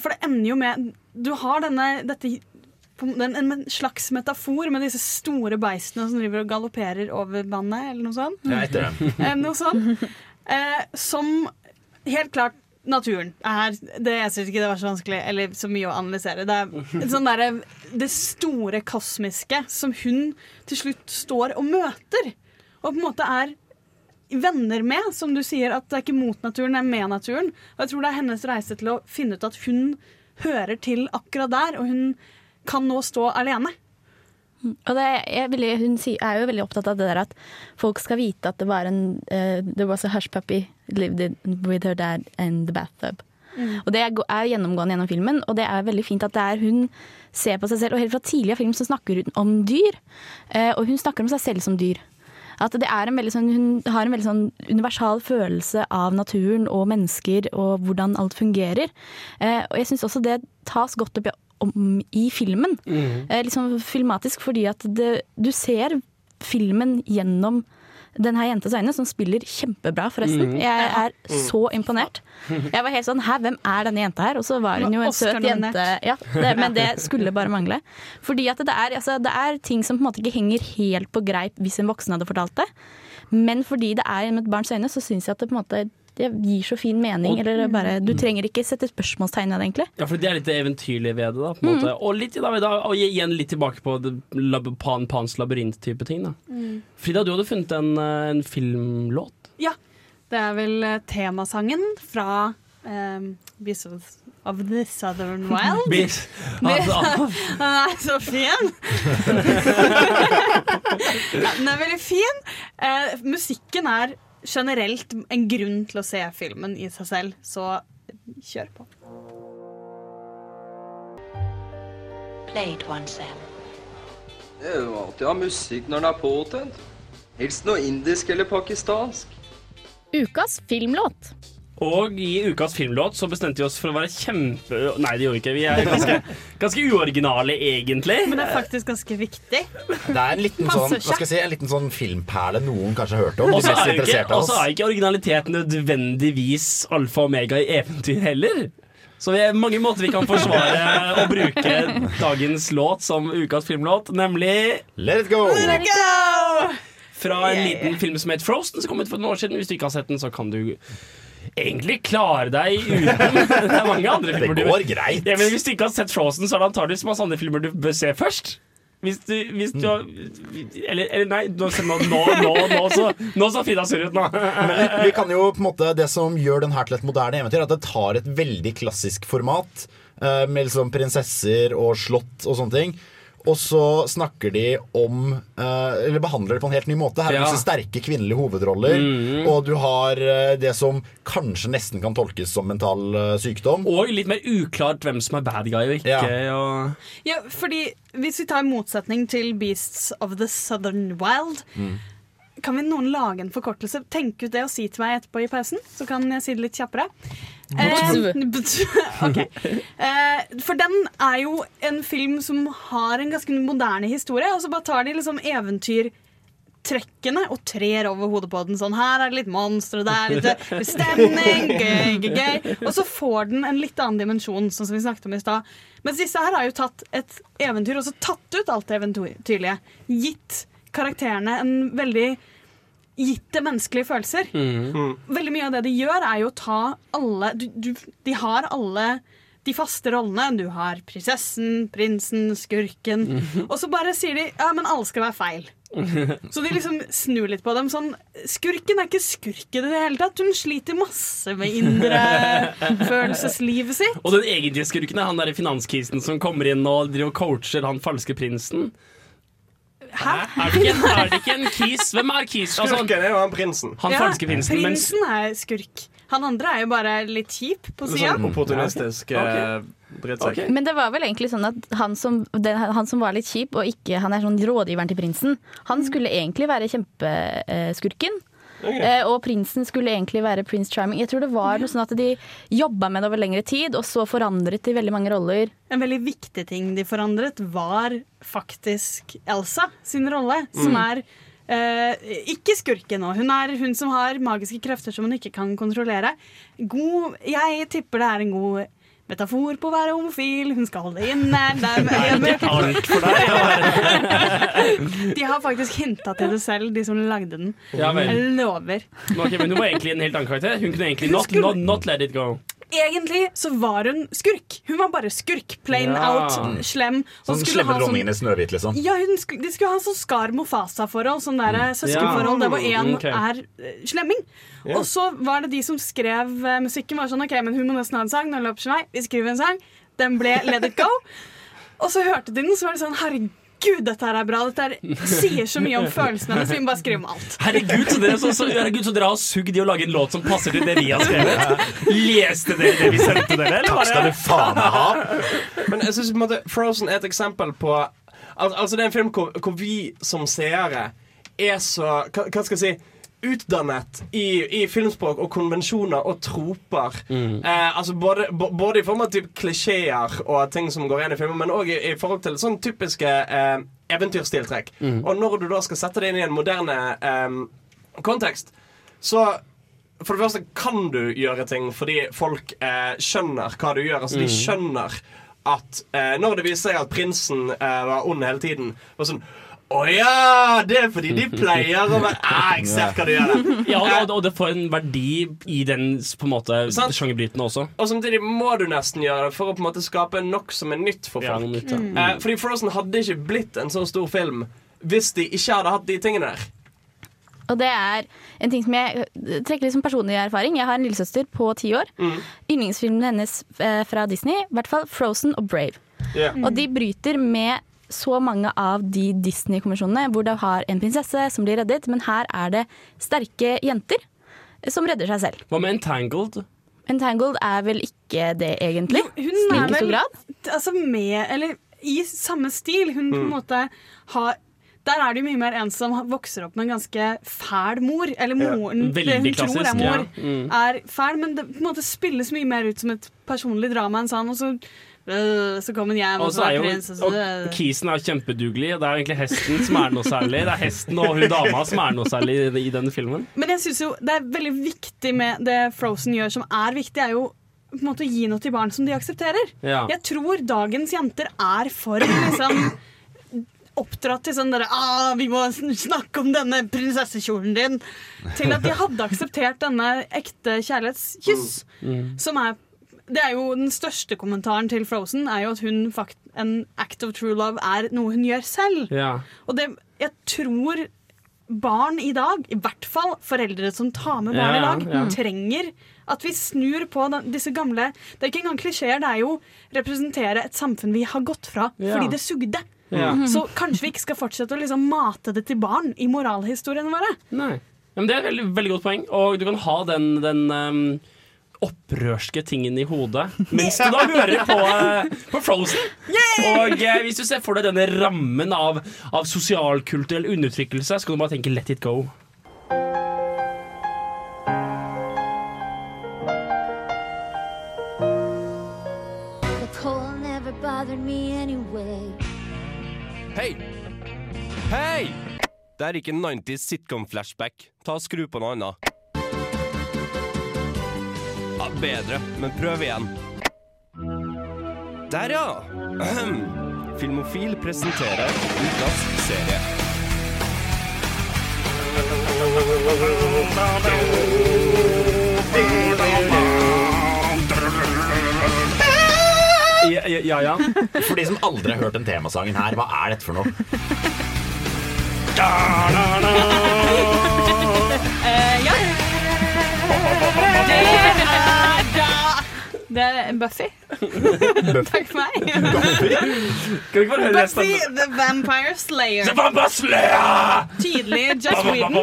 for det ender jo med Du har denne dette, en slags metafor med disse store beistene som driver og galopperer over vannet, eller noe sånt. Ja, vet det. Eh, noe sånt. Eh, som helt klart naturen er det, Jeg syns ikke det var så vanskelig eller så mye å analysere. Det er sånn der, det store kosmiske som hun til slutt står og møter. Og på en måte er venner med, som du sier. At det er ikke mot naturen, det er med naturen. Og jeg tror det er hennes reise til å finne ut at hun hører til akkurat der, og hun kan nå stå alene. Og det er veldig, hun er jo veldig opptatt av det der at folk skal vite at det var en uh, There was a hush puppy lived with her dad in the bathtub. Mm. Og Det er gjennomgående gjennom filmen, og det er veldig fint at det er hun ser på seg selv. Og helt fra tidlig av film så snakker hun om dyr, eh, og hun snakker om seg selv som dyr. At det er en veldig sånn, hun har en veldig sånn universal følelse av naturen og mennesker og hvordan alt fungerer. Eh, og jeg syns også det tas godt opp om, i filmen. Eh, liksom filmatisk fordi at det, du ser filmen gjennom den her jentas øyne, som spiller kjempebra, forresten. Mm. Jeg er Mm. så imponert. Jeg var helt sånn Hæ, hvem er denne jenta her? Og så var hun jo en søt jente. Ja, det, men det skulle bare mangle. Fordi at det er, altså, det er ting som på en måte ikke henger helt på greip hvis en voksen hadde fortalt det. Men fordi det er med et barns øyne, så syns jeg at det på en måte det gir så fin mening. Og- eller bare, du trenger ikke sette spørsmålstegn ved det, egentlig. Ja, for det er litt eventyrlig ved det. da på en Mm. måte. Og litt da, da, og igjen litt tilbake på det, lab, Pan Pans labyrint-type ting. da Mm. Frida, du hadde funnet en, eh, en filmlåt. Ja. Det er vel eh, temasangen fra um, Beast of, of the Southern Wild. Beast- altså- Den er så fin! ja, den er veldig fin. Uh, musikken er generelt en grunn til å se filmen i seg selv, så kjør på. Played Det er jo alltid ha musikk når den er påtent. Helst noe indisk eller pakistansk. Ukas filmlåt. Og i ukas filmlåt så bestemte vi oss for å være kjempe... Nei, det gjorde vi ikke. Vi er ganske, ganske uoriginale, egentlig. Men det er faktisk ganske viktig. Det er en liten, sånn, hva skal jeg si, en liten sånn filmperle noen kanskje har hørt om. Og så er, er ikke originaliteten nødvendigvis alfa og omega i eventyr heller. Så det er mange måter vi kan forsvare å bruke dagens låt som ukas filmlåt, nemlig Let it go! Let it go! Fra en liten film som het Frozen, som kom ut for noen år siden. Hvis du ikke har sett den, så kan du egentlig klare deg uten. Det er mange andre filmer Det du går greit. Ja, men Hvis du ikke har sett Frozen, så er det antakeligvis masse andre filmer du bør se først. Hvis du, hvis du har Eller, eller nei, nå, nå, nå, nå, så, nå så Frida surr ut nå. Men vi, vi kan jo på en måte Det som gjør den her til et moderne eventyr, er at det tar et veldig klassisk format. eh, med liksom prinsesser og slott og sånne ting. Og så snakker de om eh, Eller behandler det på en helt ny måte. Her er Ja. disse sterke kvinnelige hovedroller. Mm. Og du har eh, det som kanskje nesten kan tolkes som mental eh, sykdom. Og litt mer uklart hvem som er bad guy og ikke. Og Ja, fordi Hvis vi tar motsetning til Beasts of the Southern Wild, kan vi noen lage en forkortelse? Tenk ut det og si til meg etterpå i pausen, så kan jeg si det litt kjappere. Eh, ok. Eh, for den er jo en film som har en ganske moderne historie, og så bare tar de liksom eventyr trekkene og trer over hodet på den. Sånn, her er det litt monster, og det er litt litt stemning, gøy, gøy, gøy. Og så får den en litt annen dimensjon, sånn som vi snakket om i stad. Mens disse her har jo tatt et eventyr og så tatt ut alt det eventyrlige. Gitt karakterene en veldig Gitt det menneskelige følelser. Veldig mye av det de gjør, er jo å ta alle du, du, De har alle de faste rollene. Du har prinsessen, prinsen, skurken. Og så bare sier de ja, men alle skal være feil. Så de liksom snur litt på dem. Sånn, skurken er ikke skurken i det hele tatt. Hun sliter masse med indre følelseslivet sitt. Og den egentlige skurken er han der i finanskrisen som kommer inn og og coacher han falske prinsen. Hæ? Er det en, er det ikke en Kis? Hvem er Kis? Altså, Skurken er jo han prinsen. han falske prinsen. Men Prinsen er skurk. Han andre er jo bare litt kjip på sida. Sånn opportunistisk eh, drittsekk. Men det var vel egentlig sånn at han som, den, han som var litt kjip, og ikke han er sånn rådgiveren til prinsen, han skulle egentlig være kjempeskurken. Eh, og prinsen skulle egentlig være Prince Charming. Jeg tror det var noe sånn at de jobba med det over lengre tid, og så forandret de veldig mange roller. En veldig viktig ting de forandret, var faktisk Elsa sin rolle, som Mm. er eh, ikke skurken nå. Hun er hun som har magiske krefter som hun ikke kan kontrollere. God, jeg tipper det er en god metafor på å være homofil. Hun skal holde inne. Det er, ikke alt for deg. de har faktisk hinta til det selv, de som lagde den. Ja. Jeg lover. Men men hun var egentlig en helt annen karakter. Hun kunne egentlig not, not, not let it go. Egentlig så var hun skurk. Hun var bare skurk. Plain Ja. out, slem. Sånn slemme ha sånn- dronningen i Snøhvit, liksom. Ja, hun de skulle ha sånn Skar Mofasa-forhold. Sånn der mm. søskenforhold der hvor én okay. er eh, slemming. Yeah. Og så var det de som skrev uh, musikken, var sånn OK, men hun må nesten ha en sang. Nå løper ikke vei. Vi skriver en sang. Den ble Let It Go. Og så hørte de den, så var det sånn Herregud, dette her er bra. Dette her sier så mye om følelsene hennes. Vi må bare skrive om alt. Herregud, så dere, så, så, herregud, så dere har sugd i å lage en låt som passer til det vi har skrevet. Leste dere det vi sendte dere? eller faen ha. Men jeg synes på en måte Frozen er et eksempel på al Altså det er en film hvor, hvor vi som seere er så Hva, hva skal jeg si? Utdannet i, i filmspråk og konvensjoner og troper. Eh, altså både, både i form av typ klisjeer og ting som går igjen i filmen, men òg i, i forhold til sånn typiske eh, eventyrstiltrekk. Mm. Og når du da skal sette det inn i en moderne eh, kontekst, så for det første kan du gjøre ting fordi folk eh, skjønner hva du gjør. Altså De Mm. skjønner at eh, når det viser seg at prinsen eh, var ond hele tiden, var sånn Å ja! Det er fordi de pleier å være ah, Jeg ser hva du gjør. Ja, og, og det får en verdi i den på en måte sjangerbrytende også. Og samtidig må du nesten gjøre det for å på en måte skape nok som er nytt for folk. Ja, nytt, ja. Mm. eh, fordi Frozen hadde ikke blitt en så stor film hvis de ikke hadde hatt de tingene der. Og det er en ting som jeg øh, trekker litt som personlig erfaring. Jeg har en lillesøster på ti år. Yndlingsfilmen hennes eh, fra Disney, i hvert fall Frozen og Brave. Ja. Og de bryter med så mange av de Disney-konvensjonene hvor det har en prinsesse som blir reddet, men her er det sterke jenter som redder seg selv. Hva med Entangled? Entangled er vel ikke det, egentlig? Hun er vel altså med, eller i samme stil. Hun på en Mm. måte har der er det jo mye mer en som vokser opp med en ganske fæl mor. Eller moren veldig det hun tror klassisk, er mor, ja. Mm. er fæl. Men det på en måte spilles mye mer ut som et personlig drama enn sånn. Og så, så kommer jeg hjem, Og jo prins og og Kisen er kjempedugelig. Det er jo egentlig hesten som er noe særlig. Det er hesten og hun dama som er noe særlig i, i denne filmen. Men jeg synes jo det er veldig viktig med det Frozen gjør, som er viktig, er jo på en måte å gi noe til barn som de aksepterer. Ja. Jeg tror dagens jenter er for liksom oppdratt til sånn derre ah, 'Vi må snakke om denne prinsessekjolen din', til at de hadde akseptert denne ekte kjærlighetskyss. Som er Det er jo den største kommentaren til Frozen, er jo at hun fakt, en act of true love er noe hun gjør selv. Ja. Og det, jeg tror barn i dag, i hvert fall foreldre som tar med barn i dag, ja. trenger at vi snur på den, disse gamle Det er ikke engang klisjeer, det er jo representere et samfunn vi har gått fra fordi det sugde. Ja. Så kanskje vi ikke skal fortsette å liksom mate det til barn i moralhistoriene våre. Nei. Det er et veldig, veldig godt poeng, og du kan ha den, den ehm, opprørske tingen i hodet mens du da hører på, eh, på Frozen. Og eh, hvis du ser for deg denne rammen av, av sosialkulturell undertrykkelse, så kan du bare tenke 'let it go'. The cold never bothered me anyway. Hei! Hei! Det er ikke 90s sitcom-flashback. Ta og Skru på noe annet. Ja, bedre, men prøv igjen. Der, ja! Ahem. Filmofil presenterer ukas serie. Ja, ja, ja, ja. For de som aldri har hørt den temasangen her, hva er dette for noe? Eh, Det er Buffy. Takk for meg. Kan ikke bare høre resten Buffy the Vampire Slayer. The Vampire Slayer! Tidlig Joss Whedon.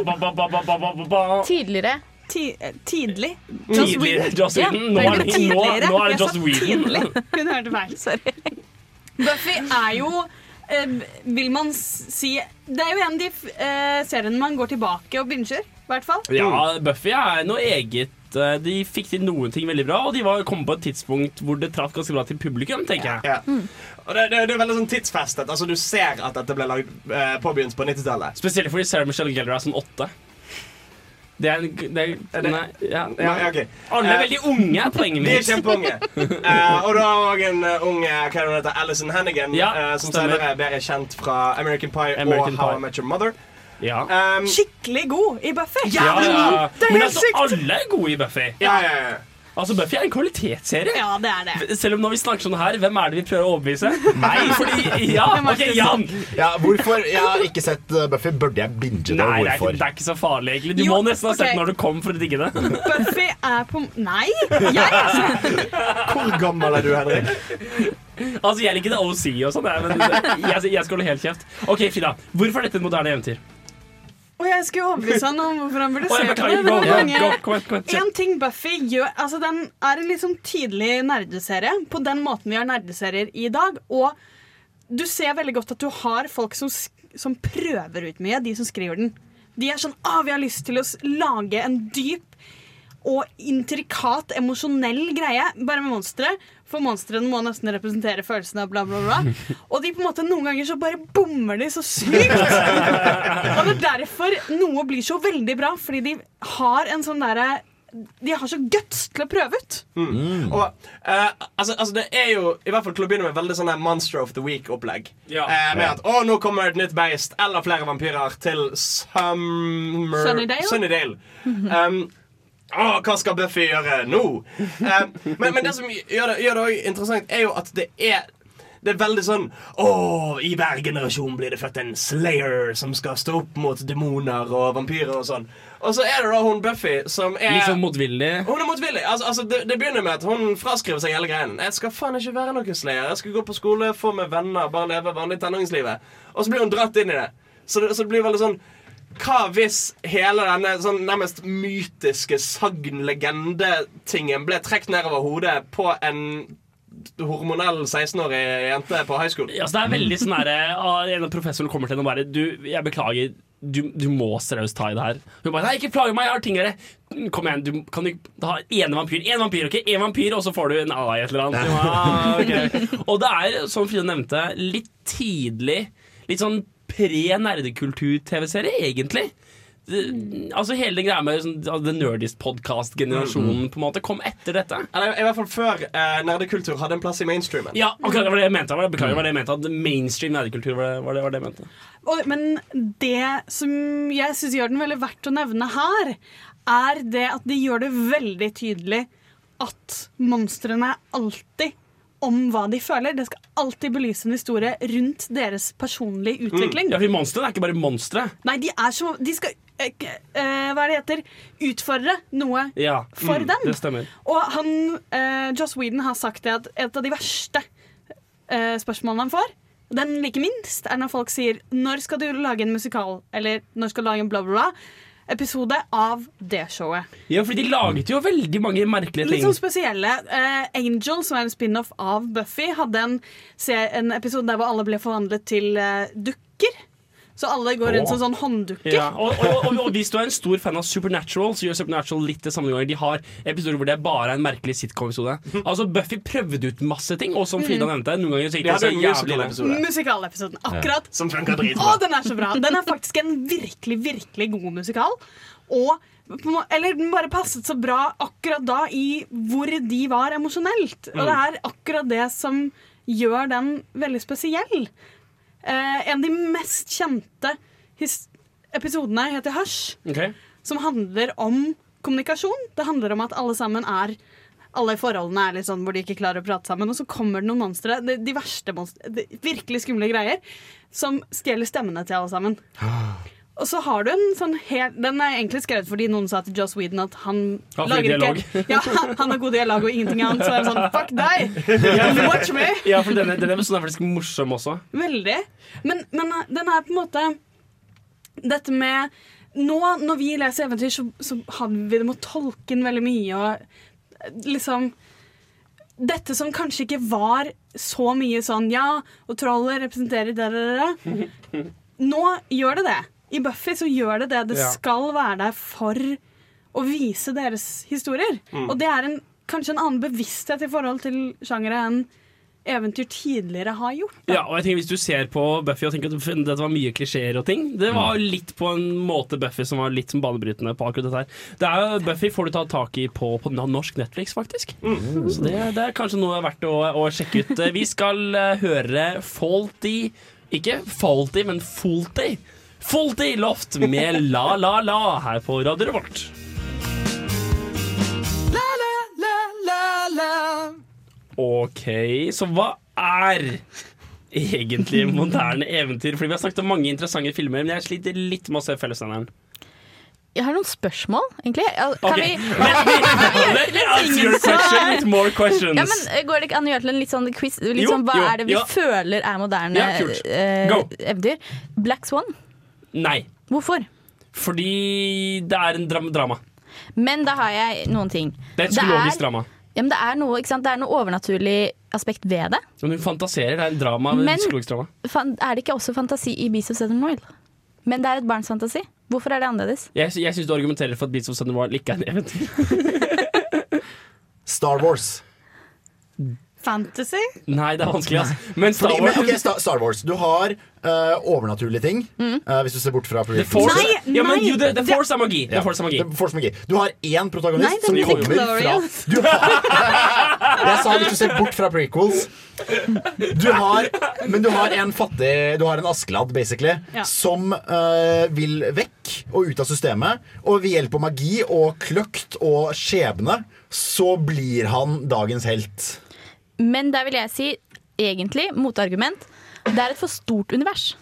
Tidligere. Ti tidlig. Joss Whedon. Joss Whedon. Nå er det- nå- nå er det Joss Whedon. Hun hørte feil. Sorry. Buffy er jo eh, Vil man si Det er jo en av de eh, seriene man går tilbake og binger. I hvert fall. Ja, Buffy er noe eget. Eh, De fikk til noen ting veldig bra, og de var kom på et tidspunkt hvor det traff ganske bra til publikum, tenker jeg. Ja. Og det, det, det er veldig sånn tidsfestet. Altså Du ser at dette ble lagd eh, påbegynt på 90-tallet. Spesielt fordi Sarah Michelle Gellar er sånn åtte. Det er, det er, Er det- nei, ja, Ja, ja, okay. Alle er Eh, veldig unge, er poenget De er mitt. kjempeunge. uh, og du har òg en ung hva heter, Alison Hannigan, Ja, uh, som stemmer. senere er bedre kjent fra American Pie American og How Pie. I Met Your Mother. Ja. Um, Skikkelig god i Buffy. Ja, ja. Det er Men altså, alle er gode i Buffy. ja, ja, ja. Altså, Buffy er en kvalitetsserie. Ja, det er det. Selv om når vi snakker sånn her, hvem er det vi prøver å overbevise? Nei, fordi Ja, ok, Jan! Ja, hvorfor? Jeg har ikke sett uh, Buffy. Burde jeg binge det? Nei, det er, ikke, hvorfor? det er ikke så farlig, egentlig. Du Jo, må nesten ha sett den når du kom for å digge det. Buffy er på Nei! Jeg Hvor gammel er du, Henrik? Altså, Jeg liker det OC og sånn, jeg, men jeg, jeg skal holde helt kjeft. Ok, Frida. Hvorfor er dette et moderne eventyr? Og jeg skulle overbevise han om hvorfor han burde se på det. En ting Buffy gjør Altså Den er en litt sånn tidlig nerdeserie, på den måten vi har nerdeserier i dag. Og du ser veldig godt at du har folk som, som prøver ut mye, de som skriver den. De er sånn ah, vi har lyst til å lage en dyp og intrikat, emosjonell greie bare med monstre. For monstrene må nesten representere følelsene, bla, bla, bla. Og de på en måte noen ganger så bare bommer de så sykt. Og det er derfor noe blir så veldig bra, fordi de har en sånn derre De har så guts til å prøve ut. Mm. Og uh, altså, altså Det er jo i hvert fall til å begynne med veldig sånn Monster of the Week-opplegg. Ja. Uh, med at å, nå kommer et nytt beist eller flere vampyrer til Summer Sunnydale? Sunnydale. Um, å, hva skal Buffy gjøre nå? Eh, men, men det som gjør det, gjør det interessant, er jo at det er det er veldig sånn Å, i hver generasjon blir det født en slayer som skal stå opp mot demoner og vampyrer og sånn. Og så er det da hun Buffy som er sånn motvillig. hun er motvillig. Altså, altså, det, det begynner med at hun fraskriver seg hele greien. Jeg skal faen ikke være noen slayer. Jeg skal gå på skole, få meg venner, bare leve vanlig tenåringslivet. Og så blir hun dratt inn i det. Så det, så det blir veldig sånn hva hvis hele denne sånn nærmest mytiske sagn-legende-tingen ble trukket nedover hodet på en hormonell 16-årig jente på high school? Ja, så det er veldig sånn herre ah, En av professorene kommer til henne og bare Du, jeg beklager. Du, du må seriøst ta i det her. Hun bare Nei, ikke plage meg, jeg har ting å. Kom igjen, du kan du ha én vampyr. Én vampyr, ok? En vampyr, og så får du en A i et eller annet. Ja, okay. Og det er, som Frida nevnte, litt tidlig. Litt sånn pre-nerdekultur-TV-serie, egentlig. Det- Altså Hele den greia med sånn, altså, The Nerdist Podcast-generasjonen på en måte kom etter dette. Eller i hvert fall før eh, nerdekultur hadde en plass i mainstreamen. Ja, akkurat det var det jeg mente. Var det var det jeg mente At Mainstream nerdekultur var det, var det, var det jeg mente. Og, men det som jeg syns gjør den veldig verdt å nevne her, er det at de gjør det veldig tydelig at monstrene er alltid om hva de føler. Det skal alltid belyse en historie rundt deres personlige utvikling. Mm. Ja, for Monstrene er ikke bare monstre. Nei, de så De skal eh, eh, Hva er det heter? Utfordre noe Ja, for mm, dem. Og han, eh, Joss Whedon har sagt det at et av de verste eh, spørsmålene han får, den like minst, er når folk sier 'Når skal du lage en musikal?' eller 'Når skal du lage en bla, bla, bla?' Episode av det showet. Ja, for de laget jo veldig mange merkelige ting. Litt sånn spesielle. Uh, Angel, som er en spin-off av Buffy, hadde en, en episode der hvor alle ble forvandlet til uh, dukker. Så alle går rundt som sånn hånddukker. Ja, og, og, og, og hvis du er en stor fan av Supernatural, så gjør Supernatural litt det samme ganger. De har episoder hvor det bare er en merkelig sitcom-episode. Altså Buffy prøvde ut masse ting, og som Frida Mm. nevnte, noen ganger så gikk det så en jævlig. Musikalepisoden. Akkurat. Som funka Å, den er så bra! Den er faktisk en virkelig, virkelig god musikal. Og eller den bare passet så bra akkurat da i hvor de var emosjonelt. Og det er akkurat det som gjør den veldig spesiell. Eh, en av de mest kjente his episodene heter Hush, okay. som handler om kommunikasjon. Det handler om at alle sammen er alle forholdene er litt sånn hvor de ikke klarer å prate sammen, og så kommer det noen monstre, de, de verste monstre, de virkelig skumle greier, som stjeler stemmene til alle sammen. Og så har du en sånn helt Den er egentlig skrevet fordi noen sa til Joss Whedon at han ja, lager ikke Ja, han, han har god dialog og ingenting annet. Så er det sånn Fuck deg! Watch me! Ja, for denne, denne episoden er faktisk morsom også. Veldig. Men, men uh, den er på en måte Dette med Nå når vi leser eventyr, så, så har vi det med å tolke den veldig mye. Og eh, liksom Dette som kanskje ikke var så mye sånn Ja, og trollet representerer det, det, det. Nå gjør det det. I Buffy så gjør det det. Det Ja. skal være der for å vise deres historier. Mm. Og det er en, kanskje en annen bevissthet i forhold til sjangere enn eventyr tidligere har gjort. Ja, og jeg tenker Hvis du ser på Buffy og tenker at dette var mye klisjeer og ting Det var litt på en måte Buffy som var litt som banebrytende på akkurat dette her. Det er jo Buffy får du ta tak i på, på norsk Netflix, faktisk. Så det, det er kanskje noe verdt å, å sjekke ut. Vi skal eh, høre Faulty Ikke Faulty, men Faulty. Faulty Loft med La La La her på Radio Revolt. OK, så hva er egentlig moderne eventyr? Fordi Vi har snakket om mange interessante filmer, men jeg sliter litt med å se fellesnevneren. Jeg har noen spørsmål, egentlig. Kan okay. vi, let me- answer your question with more questions. Ja, men eh, Går det ikke an å gjøre til en litt sånn quiz? Litt Jo, sånn, hva jo, er det vi ja. føler er moderne Ja, eh, eventyr? Black Swan? Nei. Hvorfor? Fordi det er en dram drama. Men da har jeg noen ting. Det er et psykologisk er- drama. Ja, men det, er noe, ikke sant? det er noe overnaturlig aspekt ved det. Men hun fantaserer. Det er en drama. Men, drama. Fan, er det ikke også fantasi i Beast of Southern Royal? Men det er et barns fantasi. Hvorfor er det annerledes? Jeg, jeg syns du argumenterer for at Beats of Southern Wild ikke er en eventyr. Star Wars. Fantasy? Nei, det er vanskelig, altså. Men Star Fordi, Wars men, okay, Star, Wars. Du har uh, overnaturlige ting, Mm. uh, hvis du ser bort fra The Force, Nei, ja, men, jo, the, the Force er magi. The Force er magi. Force magi. Du har én protagonist Nei, som kommer fra du har, Jeg sa hvis du ser bort fra prequels. Du har, men du har en fattig Du har en Askeladd, basically, Ja. som uh, vil vekk og ut av systemet. Og ved hjelp av magi og kløkt og skjebne så blir han dagens helt. Men der vil jeg si, egentlig, motargument, det er et for stort univers.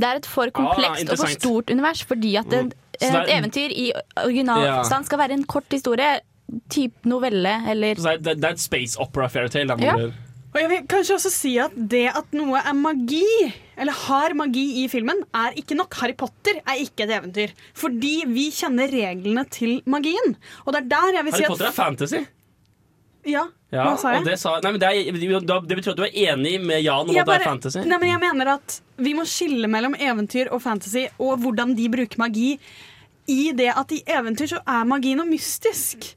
Det er et for komplekst og for stort univers, fordi at et, et, er- eventyr i originalstand skal være en kort historie, type novelle eller Så det, er- det er et space opera fairytale. Ja. Og jeg vil kanskje også si at det at noe er magi, eller har magi i filmen, er ikke nok. Harry Potter er ikke et eventyr. Fordi vi kjenner reglene til magien. Og det er der jeg vil si Harry at Potter er fantasy. Ja, Ja, hva sa jeg? og det, sa, nei, men det, er, det betyr at du er enig med Jan om Jeg at det er fantasy? Nei, men jeg mener at vi må skille mellom eventyr og fantasy, og hvordan de bruker magi. I det at i eventyr så er magi noe mystisk.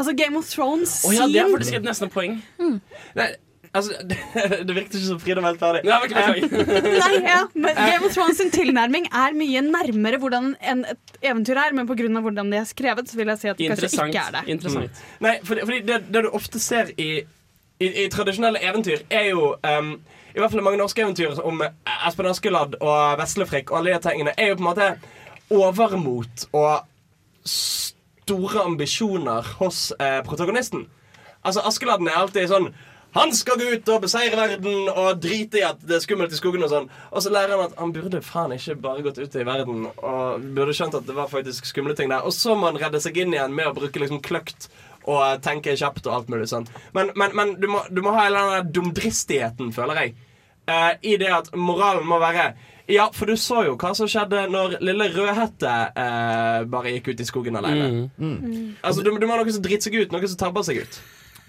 Altså Game of Thrones oh, ja, det er faktisk et nesten poeng. poeng. Nei, altså, det, det virket ikke som Frida var helt ferdig. Nei, beklager. Nei, ja, men Game of Thrones sin tilnærming er mye nærmere hvordan en, et eventyr er, men pga. hvordan de er skrevet, så vil jeg si at det kanskje ikke er det. Interessant. Nei, fordi, fordi det, det du ofte ser i, i, i tradisjonelle eventyr, er jo um, I hvert fall mange norske eventyr om Espen Askeladd og Veslefrikk og alle de tingene, er jo på en måte overmot og store ambisjoner hos eh, protagonisten. Altså, Askeladden er alltid sånn han skal gå ut og beseire verden og drite i at det er skummelt i skogen. Og sånn Og så lærer han at han burde faen ikke bare gått ut i verden og burde skjønt at det var faktisk skumle ting der. Og så må han redde seg inn igjen med å bruke liksom kløkt og tenke kjapt og alt mulig sånn. Men, men, men du, må, du må ha hele den dumdristigheten, føler jeg. Eh, I det at moralen må være Ja, for du så jo hva som skjedde når lille Rødhette eh, bare gikk ut i skogen alene. Mm. Altså, du, du må ha noe som driter seg ut, noe som tabber seg ut.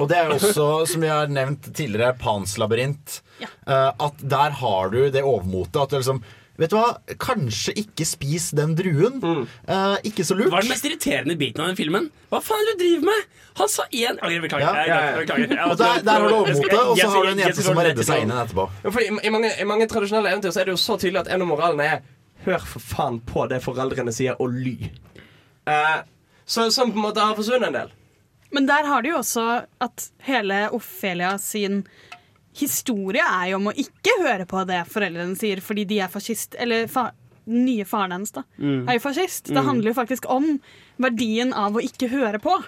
Og det er jo også, som vi har nevnt tidligere, Pans labyrint. Eh, at der har du det overmotet. At du liksom Vet du hva, kanskje ikke spis den druen. Eh, ikke så lurt. Hva er den mest irriterende biten av den filmen? Hva faen er det du driver med? Han sa én Oi, Beklager. Ja. beklager. Og der, der har du overmotet, og så har du en jente som må redde seg inn etterpå. Ja, i, i, mange, I mange tradisjonelle eventyr Så er det jo så tydelig at en av moralene er Hør for faen på det foreldrene sier, og ly. Uh, så, som på en måte har forsvunnet en del. Men der har du jo også at hele Ofelia sin historie er jo om å ikke høre på det foreldrene sier fordi de er fascist. Eller fa nye faren hennes da Mm. er jo fascist. Det Mm. handler jo faktisk om verdien av å ikke høre på.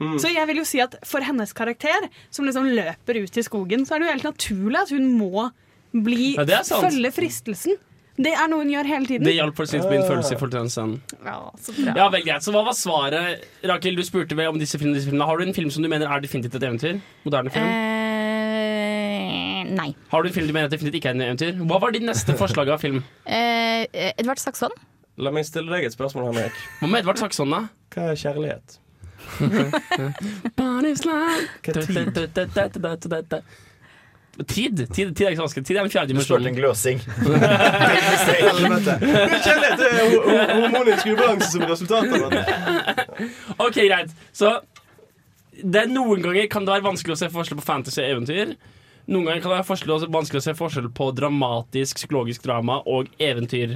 Mm. Så jeg vil jo si at for hennes karakter, som liksom løper ut i skogen, så er det jo helt naturlig at hun må bli Ja, følge fristelsen. Det er noe hun gjør hele tiden. Det hjalp for sin min følelse i fortjenesten. Ja, så bra. Ja, vel greit. Så hva var svaret? Rakel, du spurte vel om disse filmene, disse filmene. Har du en film som du mener er definitivt et eventyr? Moderne film? Eh, nei. Har du en film du mener definitivt ikke er en eventyr? Hva var ditt neste forslag av film? Eh, Edvard Saxon? La meg stille deg et spørsmål, Henrik. Hva med Edvard Saxon, da? Hva er kjærlighet? Barney's life. Tid. Tid, tid er ikke så vanskelig. Tid er den fjerde Du spurte en gløsing. Kjærlighet er ho- ho- hormonisk ubalanse som resultat av det. Ok, greit. Så det er noen ganger kan det være vanskelig å se forskjell på fantasy og eventyr. Noen ganger kan det være vanskelig å se forskjell på dramatisk, psykologisk drama og eventyr.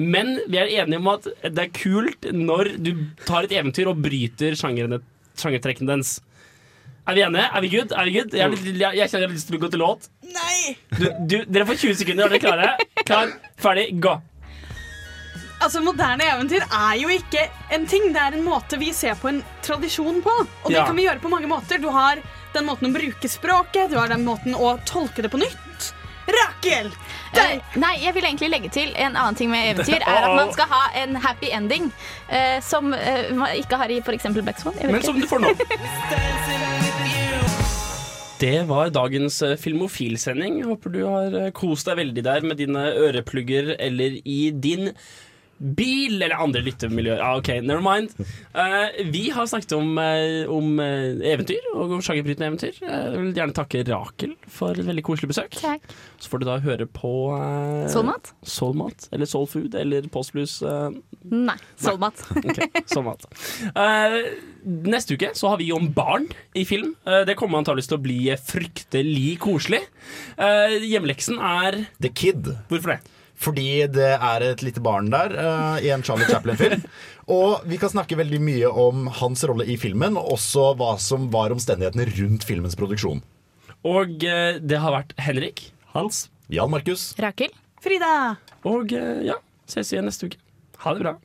Men vi er enige om at det er kult når du tar et eventyr og bryter sjangertrekken dens. Er vi enige? Er vi good? Er vi good? Jeg, litt- jeg, jeg kjenner jeg har lyst til å gå til låt. Nei! Du, du, dere får 20 sekunder. Er dere klare? Klar, ferdig, gå. Altså, Moderne eventyr er jo ikke en ting. Det er en måte vi ser på en tradisjon på. Og det Ja. kan vi gjøre på mange måter. Du har den måten å bruke språket, du har den måten å tolke det på nytt. Rakel! Uh, nei, jeg vil egentlig legge til en annen ting med eventyr. Er at man skal ha en happy ending. Uh, som uh, man ikke har i f.eks. Black Swan. Men som du får nå. Det var dagens Filmofilsending. Filmofil-sending. Håper du har eh, kost deg veldig der med dine øreplugger eller i din bil eller andre lyttemiljøer. Ah, ok, never mind. Uh, vi har snakket om, uh, om eh, eventyr og om sjangerbrytende eventyr. Jeg vil gjerne takke Rakel for et veldig koselig besøk. Takk. Så får du da høre på uh, Soulmat? Soulmat, eller Soulfood, eller Postblues. Uh, Nei. Soulmat. Ok, sånn at. Eh, neste uke så har vi om barn i film. Det kommer antakeligvis til å bli fryktelig koselig. Eh, hjemleksen er The Kid. Hvorfor det? Fordi det er et lite barn der uh, i en Charlie Chaplin-film. Og vi kan snakke veldig mye om hans rolle i filmen, og også hva som var omstendighetene rundt filmens produksjon. Og uh, det har vært Henrik. Hans. Jan Markus. Rakel? Frida. Og uh, ja, ses igjen neste uke. Ha det bra.